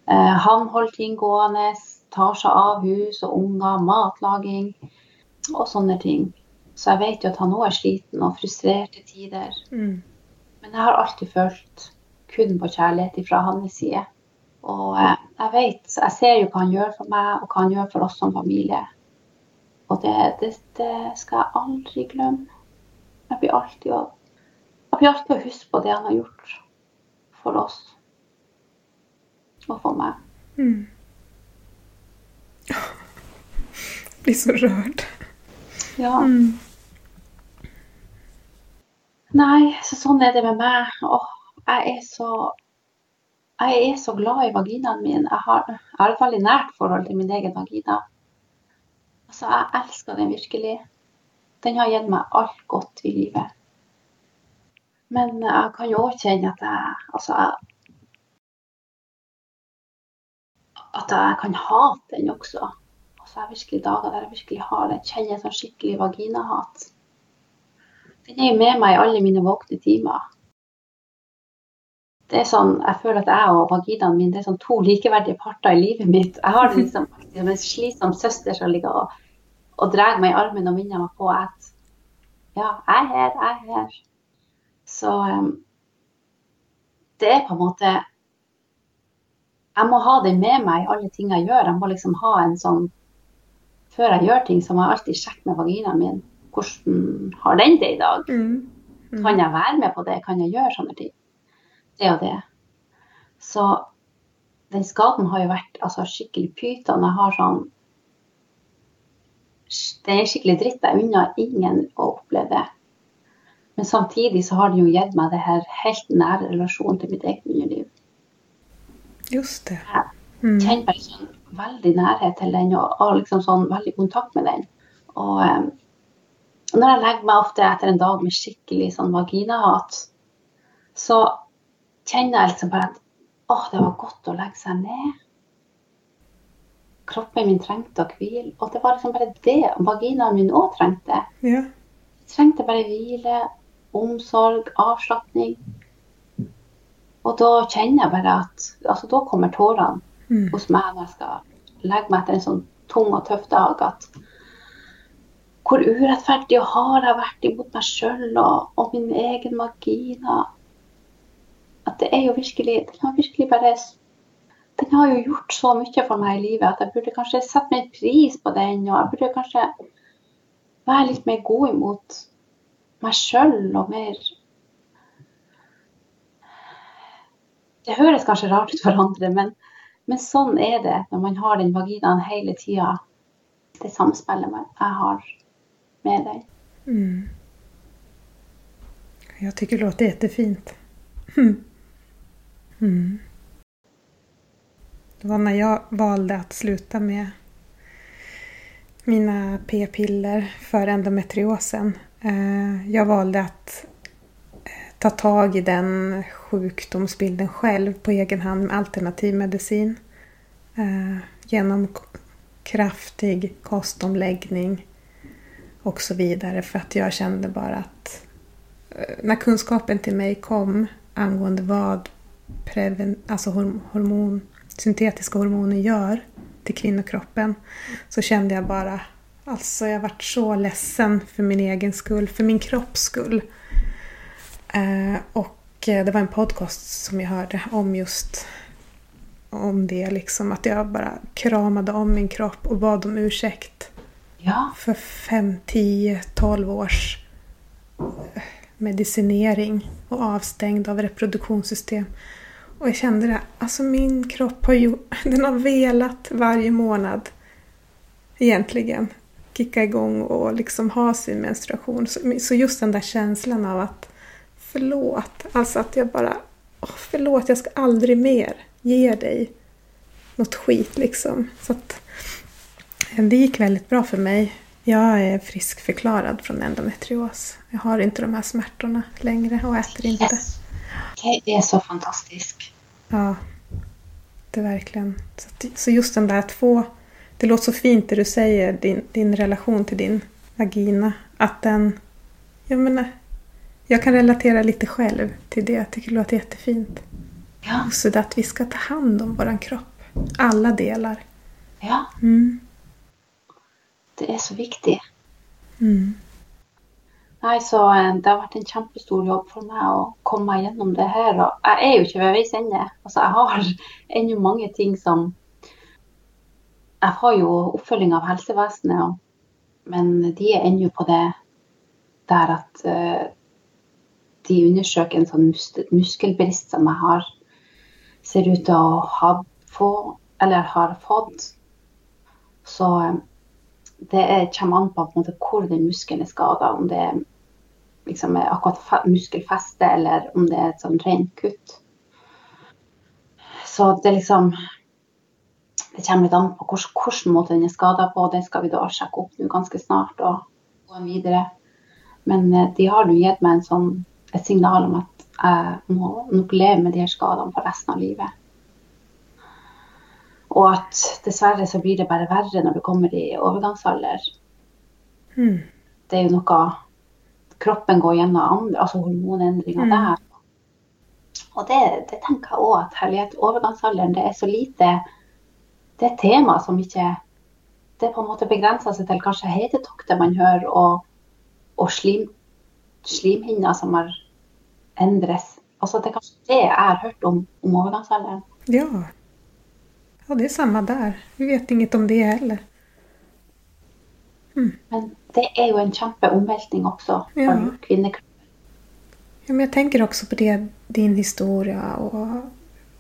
Uh, han holder ting gående, tar seg av hus og unger, matlaging og sånne ting. Så jeg vet jo at han òg er sliten og frustrert til tider. Mm. Men jeg har alltid følt kun på kjærlighet fra hans side. Og eh, jeg vet, jeg ser jo hva han gjør for meg, og hva han gjør for oss som familie. Og det, det, det skal jeg aldri glemme. Jeg blir alltid, jeg blir alltid å huske på det han har gjort for oss og for meg. Mm. Blir så rørt. Ja. Mm. Nei, så sånn er det med meg. Åh, jeg er så jeg er så glad i vaginaen min. Jeg har, jeg har et veldig nært forhold til min egen vagina. Altså, jeg elsker den virkelig. Den har gitt meg alt godt i livet. Men jeg kan jo òg kjenne at jeg Altså, jeg, at jeg kan hate den også. Altså, jeg har virkelig dager der jeg virkelig har det. Kjenner en sånn skikkelig vaginahat. Den er med meg i alle mine våkne timer det er sånn, Jeg føler at jeg og vaginaen min det er sånn to likeverdige parter i livet mitt. Jeg har det liksom som en slitsom søster som ligger og, og drar meg i armen og minner meg på at ja, jeg er her, jeg er her. Så um, det er på en måte Jeg må ha det med meg i alle ting jeg gjør. Jeg må liksom ha en sånn Før jeg gjør ting, så må jeg alltid sjekke med vaginaen min. Hvordan har den det i dag? Mm. Mm. Kan jeg være med på det? Kan jeg gjøre sånne ting? det og det. Så den skaden har jo vært altså, skikkelig pyton. Jeg har sånn Det er skikkelig dritt. Jeg unner ingen å oppleve det. Men samtidig så har det jo gitt meg det her helt nære relasjonen til mitt eget underliv. Just det. Mm. Jeg kjenner bare sånn veldig nærhet til den og, og liksom sånn veldig kontakt med den. Og um, når jeg legger meg ofte etter en dag med skikkelig sånn vaginahat, så kjenner jeg liksom bare at å, det var godt å legge seg ned. Kroppen min trengte å hvile. Og det var liksom bare det vaginaen min òg trengte. Ja. Jeg trengte bare hvile, omsorg, avslapning. Og da kjenner jeg bare at altså Da kommer tårene mm. hos meg når jeg skal legge meg etter en sånn tung og tøff dag. at hvor urettferdig og hard jeg har vært imot meg sjøl og, og, min egen vagina at det er jo virkelig Den har virkelig bare Den har jo gjort så mye for meg i livet at jeg burde kanskje sette mer pris på den. Og jeg burde kanskje være litt mer god imot meg sjøl og mer Det høres kanskje rart ut for andre, men, men sånn er det når man har den vaginaen hele tida. Det samspillet jeg har med deg. Mm. Jag tycker det låter jättefint. Mm. Det var när jag valde att sluta med mina p-piller för endometriosen. Jeg jag valde att eh, ta tag i den sjukdomsbilden själv på egen hand med alternativ medicin. Eh, genom kraftig kostomläggning och så vidare för att jag kände bara att när kunskapen till mig kom angående vad preven, alltså hormon, syntetiska hormoner gör till kvinnokroppen så kände jag bara, alltså jag varit så ledsen för min egen skull, för min kropps skull. Eh, och det var en podcast som jag hörde om just om det, liksom att jag bara kramade om min kropp och bad om ursäkt. Ja. För fem, tio, tolv års medicinering och avstängd av reproduktionssystem. Och jag kände det, alltså min kropp har ju, den har velat varje månad egentligen kicka igång och liksom ha sin menstruation. Så just den där känslan av att förlåt, alltså att jag bara, oh, förlåt jag ska aldrig mer ge dig något skit liksom. Så att det gick väldigt bra för mig. Jag är friskförklarad från endometrios. Jag har inte de här smärtorna längre och äter inte. Yes. Det är så fantastiskt. Ja, det är verkligen. Så, just den där att få... Det låter så fint det du säger, din, din relation till din vagina. Att den... Jag menar, jag kan relatera lite själv till det. Jag tycker det låter jättefint. Ja. Och så det att vi ska ta hand om våran kropp. Alla delar. Ja. Mm. Det är så viktigt. Mm. Nei, så eh, Det har vært en kjempestor jobb for meg å komme meg gjennom det her. Og jeg er jo ikke ved veis ende. Altså, jeg har ennå mange ting som Jeg har jo oppfølging av helsevesenet, men de er ennå på det der at uh, de undersøker en sånn mus muskelbrist som jeg har ser ut til å ha få, eller har fått. Så uh, det kommer an på, på måte, hvor den muskelen er skada. Om det er liksom akkurat muskelfeste, eller om det er et sånn rent kutt. Så det liksom Det kommer litt an på hvilken måte den er skada på. Det skal vi da sjekke opp nå ganske snart og gå videre. Men eh, de har nå gitt meg en sånn, et signal om at jeg må nok leve med de her skadene for resten av livet. Og at dessverre så blir det bare verre når du kommer i overgangsalder. Mm. Det er jo noe kroppen går gjennom andre, altså hormonendringer mm. der. Og det, det, tenker jeg òg at herlighet, overgangsalderen, det er så lite Det er et tema som ikke Det på en måte begrenser seg til kanskje hetetokter man hører, og, og slim, slimhinner som har endres. Altså Det er kanskje det jeg har hørt om, om overgangsalderen. Ja. ja, det er samme der. Vi vet inget om det heller. Mm. Men det er jo en kjempeomveltning også for ja. kvinnekroppen. Ja, men jeg tenker også på det, din historie og,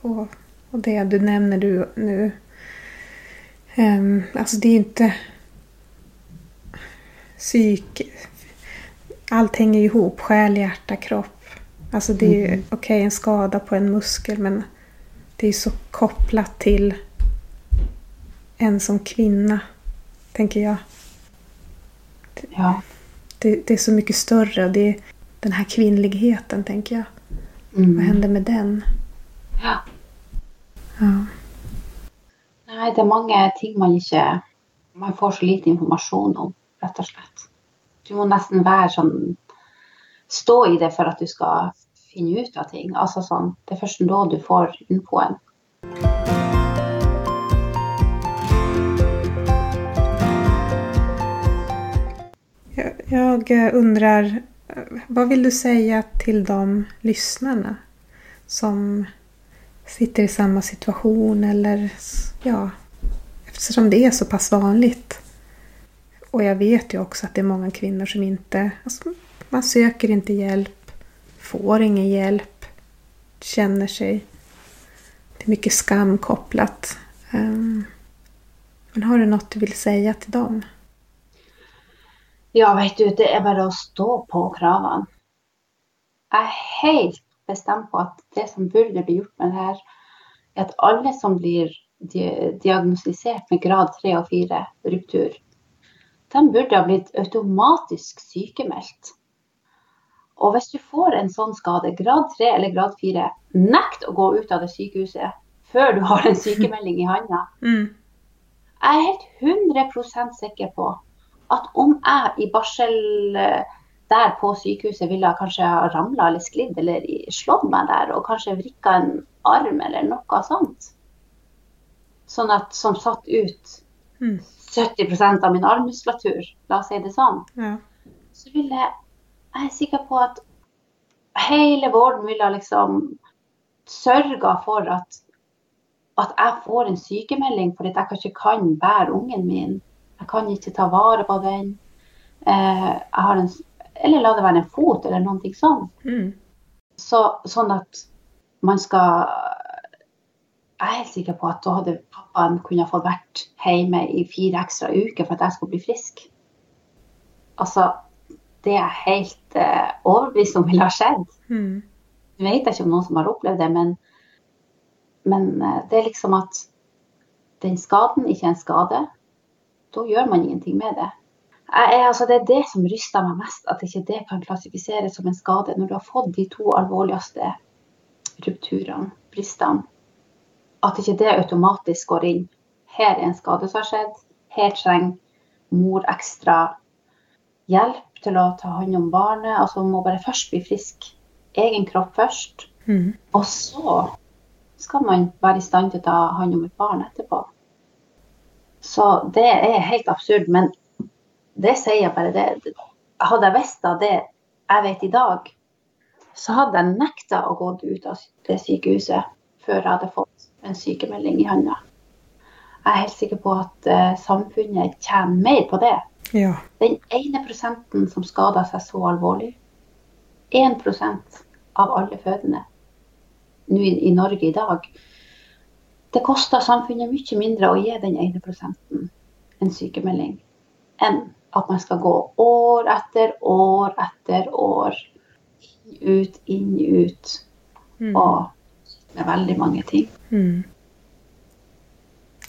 og, og det du nevner du nu. Um, altså, det er jo ikke psyk... Allt hänger ihop. Själ, hjärta, kropp. Alltså det är ju mm. okej okay, en skada på en muskel men det är så kopplat till en som kvinna, tänker jag. Ja. Det, det, är så mycket större. Det är den här kvinnligheten, tänker jag. Mm. Vad händer med den? Ja. ja. Nei, det er mange ting man ikke Man får så lite informasjon om, rett og slett. Du må nesten være sånn Stå i det for at du skal finne ut av ting. Altså sånn, Det er først da du får infoen. Jag undrar, vad vill du säga till de lyssnarna som sitter i samma situation eller ja, eftersom det är så pass vanligt. Och jag vet ju också att det är många kvinnor som inte, alltså, man söker inte hjälp, får ingen hjälp, känner sig det är mycket skam kopplat. Um, men har du något du vill säga till dem? Ja, vet du, det er bare å stå på kravene. Jeg er helt bestemt på at det som burde bli gjort med det her, er at alle som blir diagnostisert med grad 3 og 4 ruptur, de burde ha blitt automatisk sykemeldt. Og hvis du får en sånn skade, grad 3 eller grad 4, nekt å gå ut av det sykehuset før du har en sykemelding i handa. Mm. Jeg er helt 100% sikker på at om jeg i barsel eh, der på sykehuset ville kanskje ha ramla eller sklidd eller slått meg der og kanskje vrikka en arm eller noe sånt, sånn at som satt ut mm. 70% av min armmuskulatur, la oss si det sånn, ja. så ville jeg Jeg er sikker på at hele vården ville liksom sørga for at, at jeg får en sykemelding fordi jeg kanskje kan bære ungen min. Jeg kan ikke ta vare på den. Eh, en, eller la det være en fot, eller noe sånt. Mm. Så, sånn at man skal jeg er helt sikker på at da hadde pappaen kunnet fått vært hjemme i fire ekstra uker for at jeg skulle bli frisk. Altså, det er jeg helt uh, overbevist om ville ha skjedd. Mm. Jeg vet ikke om noen som har opplevd det, men, men uh, det er liksom at den skaden ikke er en skade. Da gjør man ingenting med det. Er, altså, det er det som ryster meg mest, at ikke det kan klassifiseres som en skade når du har fått de to alvorligste rupturene, bristene at ikke det automatisk går inn. Her er en skade som har skjedd. Her trenger mor ekstra hjelp til å ta hånd om barnet. Altså må bare først bli frisk. Egen kropp først. Mm. Og så skal man være i stand til å ta hånd om et barn etterpå. Så det er helt absurd. Men det sier jeg bare det. Hadde jeg visst av det jeg vet i dag, så hadde jeg nekta å gå ut av det sykehuset før jeg hadde fått en sykemelding i hånda. Jeg er helt sikker på at uh, samfunnet tjener mer på det. Ja. Den ene prosenten som skader seg så alvorlig, 1% av alle fødende nå i, i, Norge i dag, det koster samfunnet mye mindre å gi den ene prosenten en sykemelding enn at man skal gå år etter år etter år. Inn, ut, inn, ut. Mm. Og med veldig mange ting. Mm.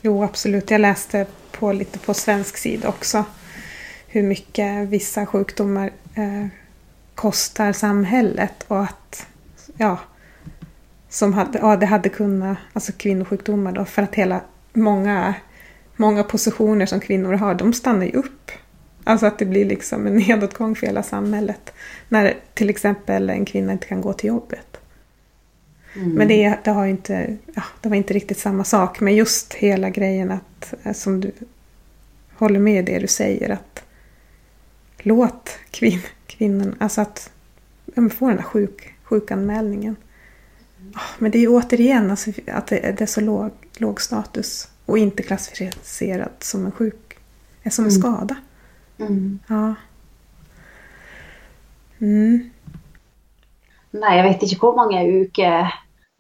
Jo, absolut. Jag läste på lite på svensk sida också hur mycket vissa sjukdomar eh, kostar samhället och att ja, som hade, ja, det hade kunnat, alltså kvinnosjukdomar då, för att hela många, många positioner som kvinnor har, de stannar ju upp. Alltså att det blir liksom en nedåtgång för hela samhället. När till exempel en kvinna inte kan gå till jobbet. Mm. Men det, det, har inte, ja, det var inte riktigt samma sak. Men just hela grejen att, eh, som du håller med det du säger, att låt kvin, kvinnan, alltså att ja, få den där sjuk, sjukanmälningen. Mm. Men det är återigen alltså, att det, det, är så låg, låg status och inte klassificerat som en sjuk, som en mm. skada. Mm. Ja. Mm. Nei, jeg vet ikke hvor mange uker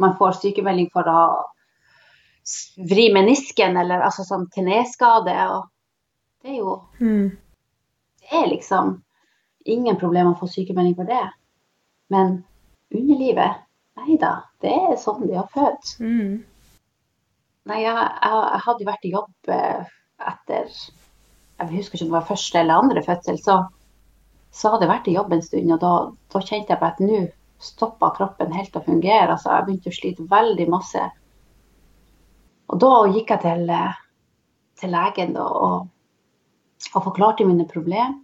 man får sykemelding for å vri menisken eller altså sånn kneskade. Og det er jo mm. Det er liksom ingen problem å få sykemelding for det. Men underlivet Nei da, det er sånn de har født. Mm. Nei, jeg, jeg, jeg, hadde jo vært i jobb eh, etter Jeg husker ikke om det var første eller andre fødsel. Så, så hadde jeg vært i jobb en stund, og da, da kjente jeg på at nå stoppa kroppen helt å fungere. Altså, jeg begynte å slite veldig masse. Og da gikk jeg til, til legen da, og, og, forklarte mine problemer.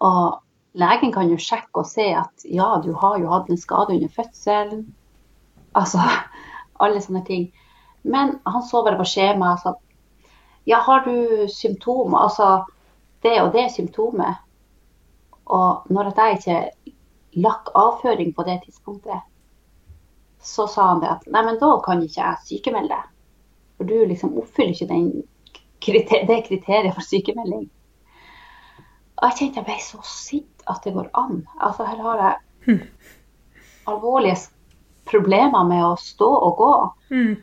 Og legen kan jo sjekke og se at ja, du har jo hatt en skade under fødselen. Altså alle sånne ting. Men han så bare på skjemaet. Altså, ja, har du symptomer? Altså det og det symptomet. Og når jeg ikke lakk avføring på det tidspunktet, så sa han det at nei, men da kan ikke jeg sykemelde deg. For du liksom oppfyller ikke den, det kriteriet for sykemelding. Og jeg kjente jeg ble så sint at det går an. Altså her har jeg alvorlige problemer med å stå og gå. Mm.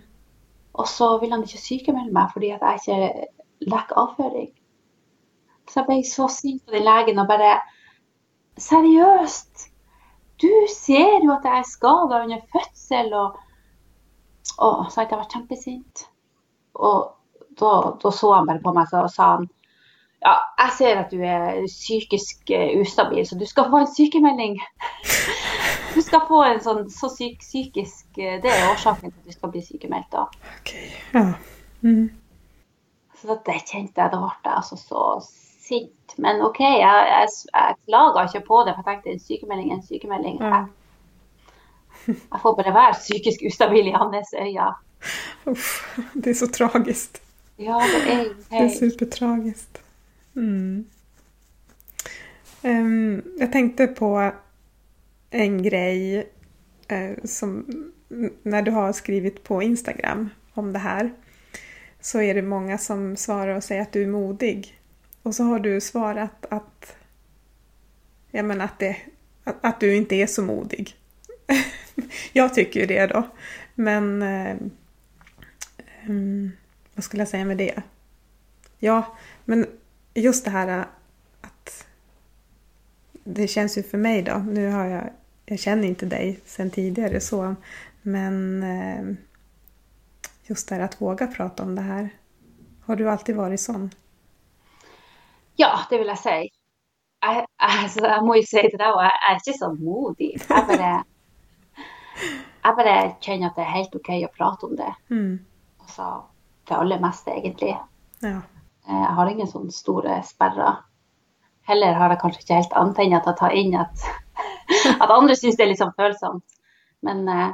Og så vil han ikke sykemelde meg fordi at jeg ikke lekker avføring. Så jeg ble så sint på den legen og bare Seriøst! Du ser jo at jeg er skada under fødsel og Å, hadde jeg vært kjempesint. Og da, da, så han bare på meg og sa han ja, jeg ser at du er psykisk uh, ustabil, så du skal få en sykemelding. Du skal få en sånn så syk, psykisk uh, Det er årsaken til at du skal bli sykemeldt. da. Okay. Ja. Mm. Så det kjente jeg. Da ble jeg altså så sint. Men OK, jeg, jeg, jeg klaga ikke på det, for jeg tenkte en sykemelding er en sykemelding. Ja. Jeg, jeg, får bare være psykisk ustabil i hans øyne. Uff, det er så tragisk. Ja, det er. Det er supertragisk. Mm. Um, jeg tenkte på en grej uh, som Når du har skrevet på Instagram om det her, så er det mange som svarer og sier at du er modig. Och så har du svarat att, ja, men att, det, att, att du inte är så modig. jag tycker ju det då. Men um, vad skulle jag säga med det? Ja, men just det här att det känns ju för mig då, nu har jag, jag känner inte dig sen tidigare så, men eh, just det här att våga prata om det här. Har du alltid varit sånn? Ja, det vil jeg si. Jeg, altså, jeg må jo si til deg, jeg er ikke så modig. Jeg bare, jeg bare kjenner at det er helt OK å prate om det. Mm. Altså, det aller meste, egentlig. Ja. Eh, jeg har ingen sånne store sperrer. Heller har jeg kanskje ikke helt antenner til å ta inn at, at andre syns det er litt sånn følsomt. Men eh,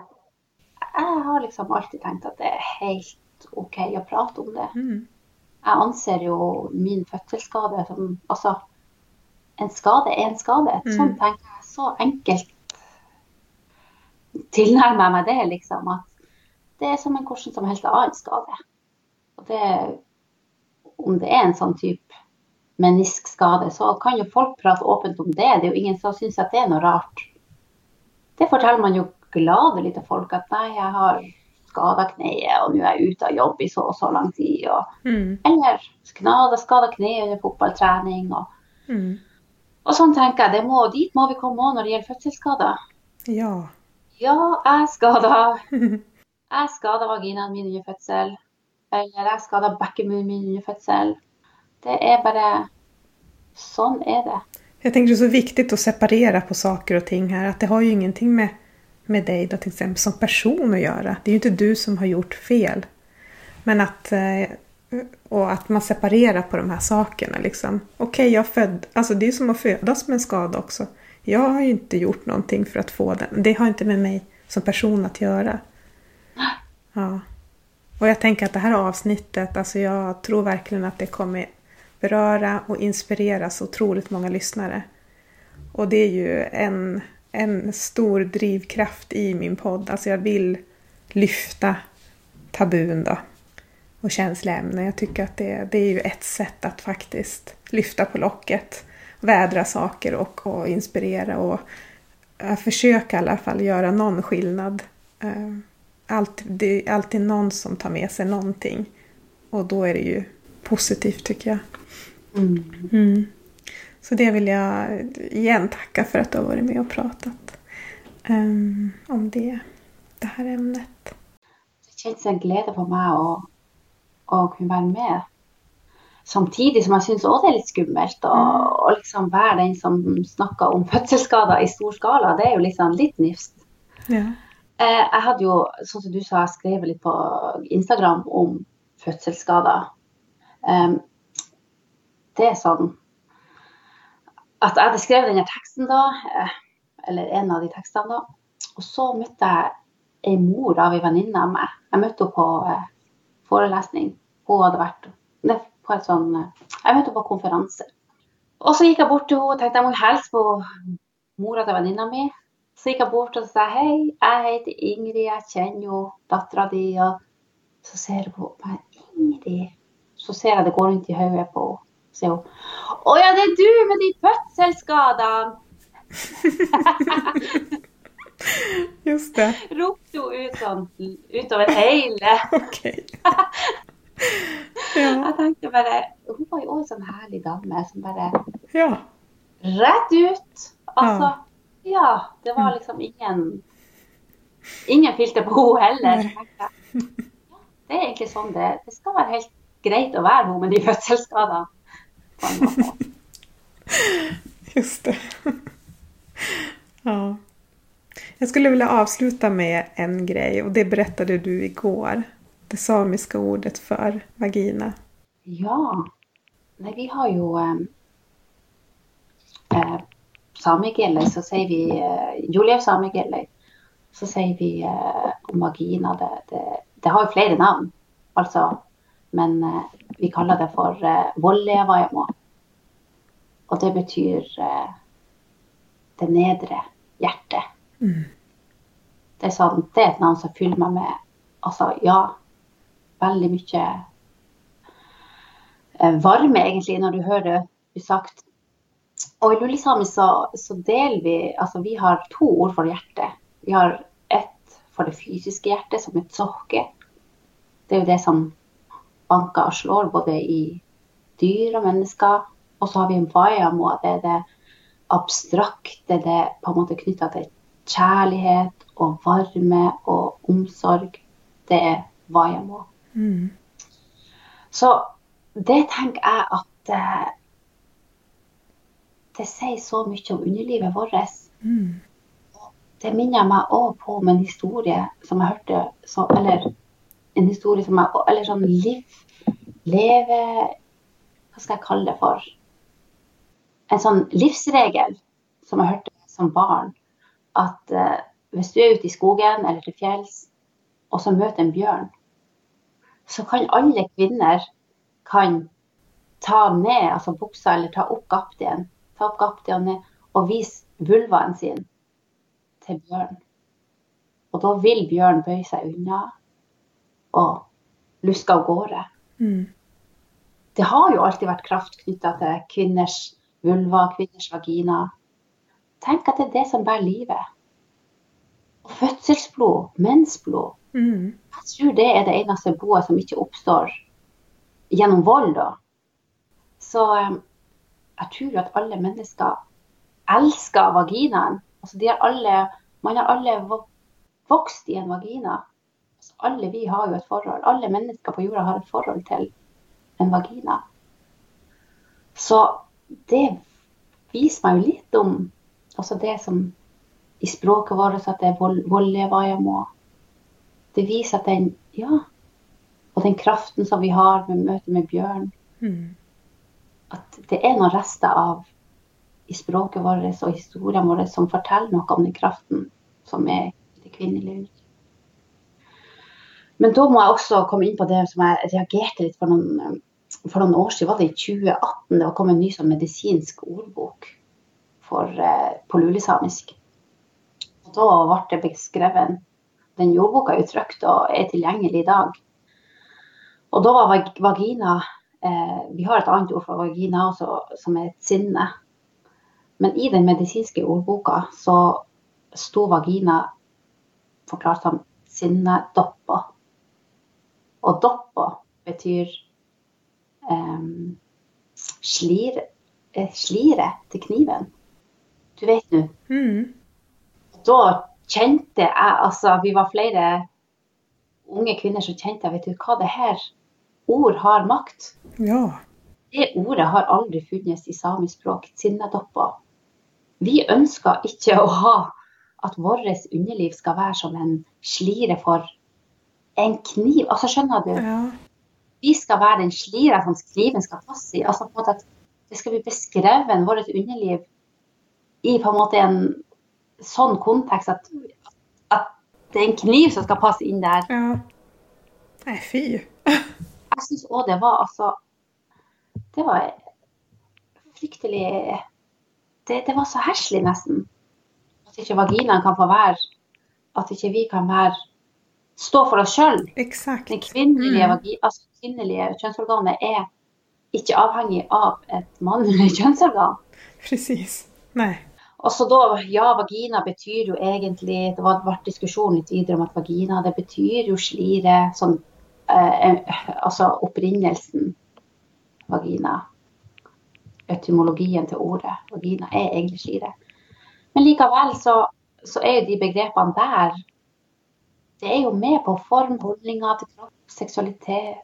jeg har liksom alltid tenkt at det er helt OK å prate om det. Mm. Jeg anser jo min fødselsskade som Altså, en skade er en skade. Mm. Sånn tenker jeg. Så enkelt tilnærmer jeg meg det, liksom. At det er som en hvordan som helst annen skade. Og det om det er en sånn type meniskskade, så kan jo folk prate åpent om det. Det er jo ingen som syns at det er noe rart. Det forteller man jo gladelig til folk at nei, jeg har skada kneet, og nå er jeg ute av jobb i så og så lang tid. Og, mm. Eller skada, skada kneet under fotballtrening. Og, mm. og sånn tenker jeg, det må, dit må vi komme òg når det gjelder fødselsskader. Ja. Ja, jeg skada Jeg skada vaginaen min under fødsel. Eller jeg skada bekkenbunnen min under fødsel. Det er bare Sånn er det. Jeg tenker det er så viktig å separere på saker og ting her. at det har jo ingenting med, med dig då till exempel som person att göra. Det är ju inte du som har gjort fel. Men att, Og och att man separerar på de här sakerna. Liksom. Okej, okay, jag född, alltså det är som att födas med en skada också. Jag har ju inte gjort någonting för att få den. Det har inte med mig som person att göra. Ja. Och jag tänker att det här avsnittet, alltså jag tror verkligen att det kommer beröra och inspirera så otroligt många lyssnare. Och det är ju en, en stor drivkraft i min podd. Alltså jag vill lyfta tabun då och känsloämnen. ämnen. Jag tycker att det, det är ju ett sätt att faktiskt lyfta på locket, vädra saker och, och inspirera och försöka i alla fall göra någon skillnad. Uh, allt, det är alltid någon som tar med sig någonting. Och då är det ju positivt tycker jag. Mm. Mm. Så det vill jag igen tacka för att du har varit med och pratat um, om det, det här ämnet. Det känns en glädje for meg å, å kunne være med. Samtidig som jeg syns òg det er litt skummelt å mm. liksom være den som snakker om fødselsskader i stor skala. Det er jo liksom litt nifst. Ja. Eh, jeg hadde jo, sånn som du sa, skrevet litt på Instagram om fødselsskader. Um, det er sånn at jeg hadde skrevet denne teksten da, eh, eller en av de tekstene da, og så møtte jeg ei mor av ei venninne av meg. Jeg møtte henne på eh, forelesning. Hun hadde vært på et sånn Jeg møtte henne på konferanse. Og så gikk jeg bort til henne og tenkte jeg må hilse på mora til venninna mi. Så gikk jeg bort og sa hei, jeg heter Ingrid, jeg kjenner jo dattera di. Og så ser hun på meg. Ingrid. Så ser jeg det går rundt i hodet på henne. Så sier hun Å ja, det er du med de fødselsskadene! Just det. ropte hun ut sånn utover hele. Ok. Ja. Jeg tenkte bare Hun var jo også en sånn herlig dame som bare Ja. rett ut. Altså, ja. Det var liksom ingen Ingen filter på henne heller. Tenkte ja, det er egentlig sånn det Det skal være helt greit å være hun med de fødselsskadene. Just det. Ja. Jag skulle vilja avsluta med en grej och det berättade du igår. Det samiska ordet för vagina. Ja. Nej, vi har jo eh, eh, Samegelle, så sier vi eh, Julev Samegelle, så sier vi eh, om vagina det, det, det har jo flere navn, altså. Men eh, vi kaller det for eh, Vollevajamo. Og det betyr eh, det nedre hjertet. Mm. Det er, sånn, det er et navn som fyller meg med altså, ja, veldig mye eh, varme, egentlig, når du hører det bli sagt. Og i lulesamisk så, så deler vi Altså, vi har to ord for hjertet. Vi har ett for det fysiske hjertet, som er sokke. Det er jo det som banker og slår både i dyr og mennesker. Og så har vi en vayamo, det er det abstrakte, det er på en måte knytta til kjærlighet og varme og omsorg. Det er vayamo. Mm. Så det tenker jeg at eh, det sier så mye om underlivet vårt. Mm. Det minner meg òg på om en historie som jeg hørte så, Eller en historie for meg. Eller sånn liv Leve Hva skal jeg kalle det for? En sånn livsregel som jeg hørte som barn. At eh, hvis du er ute i skogen eller til fjells, og så møter en bjørn, så kan alle kvinner kan ta ned altså buksa eller ta opp gaptien, ta opp gaptien ned og vise vulvaen sin til bjørn. Og da vil bjørn bøye seg unna og luske av gårde. Mm. Det har jo alltid vært kraft knytta til kvinners vulva, kvinners vagina. Tenk at det er det som bærer livet. Og fødselsblod, mensblod, Mm. jeg tror det er det eneste blodet som ikke oppstår gjennom vold, da. Så eh, jeg tror at alle mennesker elsker vaginaen. Altså, de har alle, man har alle vokst i en vagina. Alle vi har jo et forhold. Alle mennesker på jorda har et forhold til en vagina. Så det viser meg jo litt om også det som i språket vårt at det er vold, voldevajamo. Det viser at den Ja. Og den kraften som vi har ved møtet med bjørn. Mm. At det er noen rester av i språket vårt og historien vår som forteller noe om den kraften som er det kvinnelige. Men da må jeg også komme inn på det som jeg reagerte litt for noen, for noen år siden. Var det i 2018 det kommet en ny sånn medisinsk ordbok for, eh, på lulesamisk. Da ble det beskrevet Den jordboka er uttrykt trykt og er tilgjengelig i dag. Og da var vagina eh, Vi har et annet ord for vagina også, som er et sinne. Men i den medisinske ordboka så sto vagina forklart som sinnedoppa. Og doppo betyr um, slire, eh, slire til kniven. Du vet nå. Mm. Da kjente jeg altså Vi var flere unge kvinner som kjente vet du hva det her Ord har makt. Ja. Det ordet har aldri funnes i samisk språk. sinnadoppa. Vi ønsker ikke å ha at vårt underliv skal være som en slire for en kniv. Altså, skjønner du? Ja. Vi skal være den slira som kniven skal passe i. Altså, på en måte at det skal bli beskrevet vårt underliv i på en måte en sånn kontekst at, at det er en kniv som skal passe inn der. ja. Nei, fy. Jeg syns òg det var altså Det var fryktelig Det, det var så herselig, nesten. At ikke vaginaen kan få være At ikke vi kan være Stå for oss sjøl. Det kvinnelige, Mm. altså kvinnelige kjønnsorganet er ikke avhengig av et mannlig kjønnsorgan. Precis. Nei. Og så da, ja, vagina betyr jo egentlig Det var vært diskusjon litt videre om at vagina det betyr jo slire. Sånn, eh, altså opprinnelsen vagina. Etymologien til ordet vagina er egentlig slire. Men likevel så, så er jo de begrepene der Det er jo med på form, holdninger til kropp, seksualitet.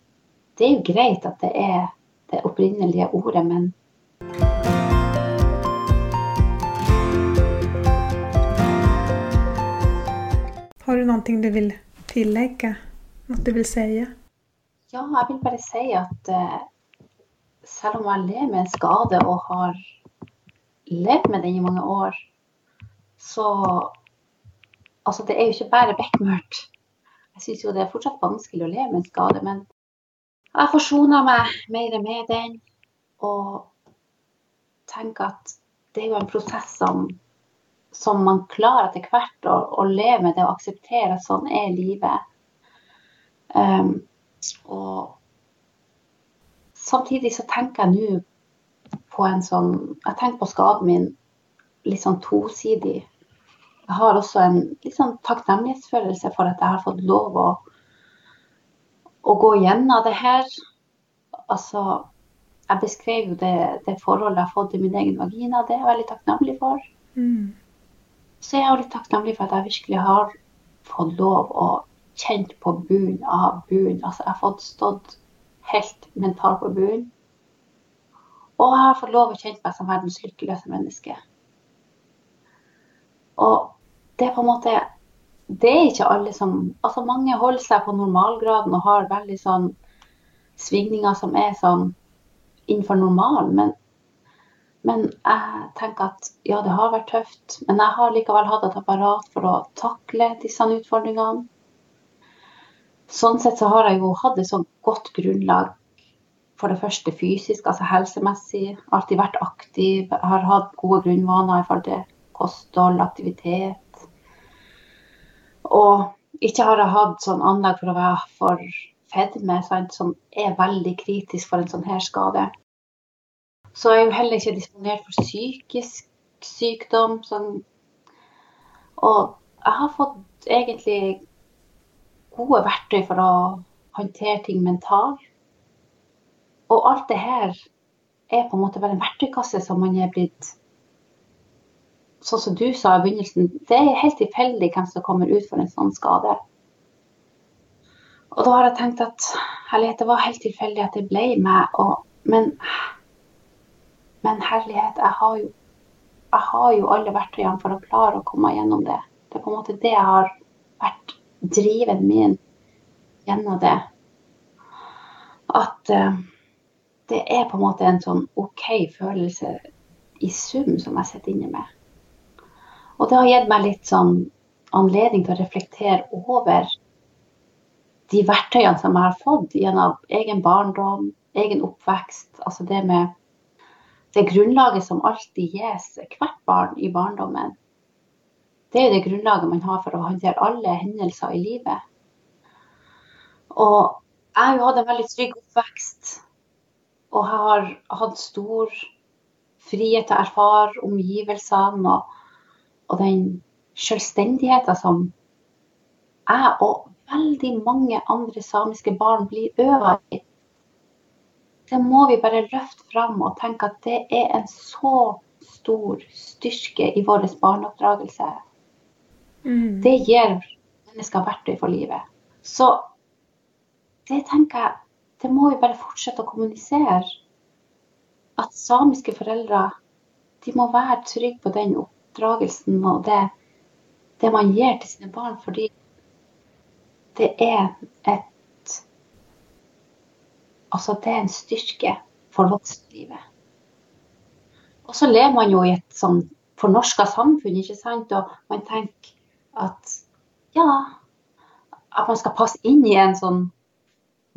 Det er jo greit at det er det opprinnelige ordet, men Har du noe du vil tillegge? Noe du vil si? Ja, jeg vil bare si at uh, selv om jeg lever med en skade og har levd med den i mange år, så Altså, det er jo ikke bare bekmørkt. Jeg syns jo det er fortsatt vanskelig å leve med en skade, men jeg forsoner meg mer med den og tenker at det er jo en prosess som som man klarer etter hvert å, å, leve med det og akseptere at sånn er livet. Um, og samtidig så tenker jeg nå på en sånn Jeg tenker på skaden min litt sånn tosidig. Jeg har også en litt sånn takknemlighetsfølelse for at jeg har fått lov å, å gå gjennom det her. Altså, jeg beskrev jo det, det, forholdet jeg har fått i min egen vagina. Det er jeg veldig takknemlig for. Mm. Så jeg er litt takknemlig for at jeg virkelig har fått lov å kjenne på bunnen av bunnen. Altså, jeg har fått stått helt mentalt på bunnen. Og jeg har fått lov å kjenne meg som verdens lykkeligste menneske. Og det er på en måte Det er ikke alle som Altså, mange holder seg på normalgraden og har veldig sånn svingninger som er sånn innenfor normalen. Men men jeg tenker at ja, det har vært tøft. Men jeg har likevel hatt et apparat for å takle disse utfordringene. Sånn sett så har jeg jo hatt et sånt godt grunnlag for det første fysisk, altså helsemessig. Alltid vært aktiv. Har hatt gode grunnvaner i forhold til kosthold, aktivitet. Og ikke har jeg hatt sånn anlegg for å være for fedme, som er veldig kritisk for en sånn her skade. Så jeg er jo heller ikke disponert for psykisk sykdom. Sånn. Og jeg har fått egentlig gode verktøy for å håndtere ting mentalt. Og alt det her er på en måte bare en verktøykasse som man er blitt Sånn som du sa i begynnelsen, det er helt tilfeldig hvem som kommer ut for en sånn skade. Og da har jeg tenkt at herlighet, det var helt tilfeldig at det ble meg. Og, men men herlighet, jeg har, jo, jeg har jo alle verktøyene for å klare å komme gjennom det. Det er på en måte det jeg har vært driven min gjennom det. At uh, det er på en måte en sånn OK følelse i sum som jeg sitter inne med. Og det har gitt meg litt sånn anledning til å reflektere over de verktøyene som jeg har fått gjennom egen barndom, egen oppvekst. Altså det med det grunnlaget som alltid gis hvert barn i barndommen, det er jo det grunnlaget man har for å håndtere alle hendelser i livet. Og jeg har jo hatt en veldig trygg oppvekst. Og jeg har hatt stor frihet til å erfare omgivelsene og, og den selvstendigheten som jeg og veldig mange andre samiske barn blir øva i det må vi bare løfte fram og tenke at det er en så stor styrke i vår barneoppdragelse. Mm. Det gir mennesker verktøy for livet. Så det tenker jeg Det må vi bare fortsette å kommunisere. At samiske foreldre de må være trygge på den oppdragelsen og det, det man gir til sine barn, fordi det er et Altså, det er en styrke for voksenlivet. Og så lever man jo i et sånn fornorska samfunn, ikke sant. Og man tenker at ja, at man skal passe inn i en sånn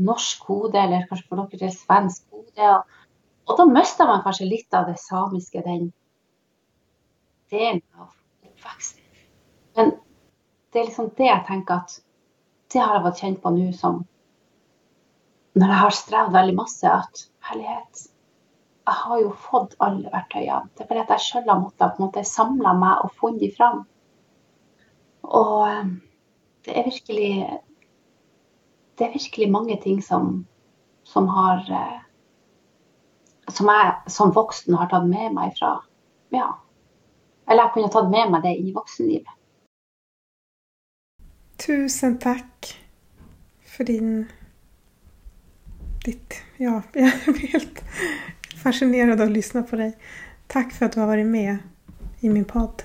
norsk kode, eller kanskje for dere til svensk kode. Og, og, da mister man kanskje litt av det samiske, den delen av oppveksten. Men det er liksom det jeg tenker at det har jeg vært kjent på nå som når jeg har strevd veldig masse, at herlighet jeg har jo fått alle verktøyene. Det er bare at jeg sjøl har måttet på samle meg og funnet dem fram. Og eh, det er virkelig Det er virkelig mange ting som, som har eh, Som jeg som voksen har tatt med meg fra Ja. Eller jeg kunne tatt med meg det inn i voksenlivet. Tusen takk for din ditt Ja, jeg blir helt fascinerad av å lyssna på deg. Takk for at du har vært med i min podd.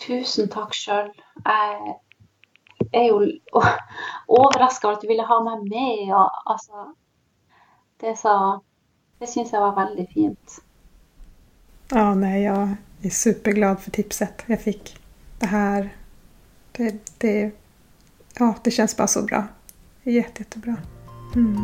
Tusen takk sjøl. Jeg er jo overraska over at du ville ha meg med. Og, altså, det det syns jeg var veldig fint. Ja, nei, jag är superglad för tipset jag fick. Det här, det, det, ja, det känns bara så bra. Jätte, jättebra. Mm.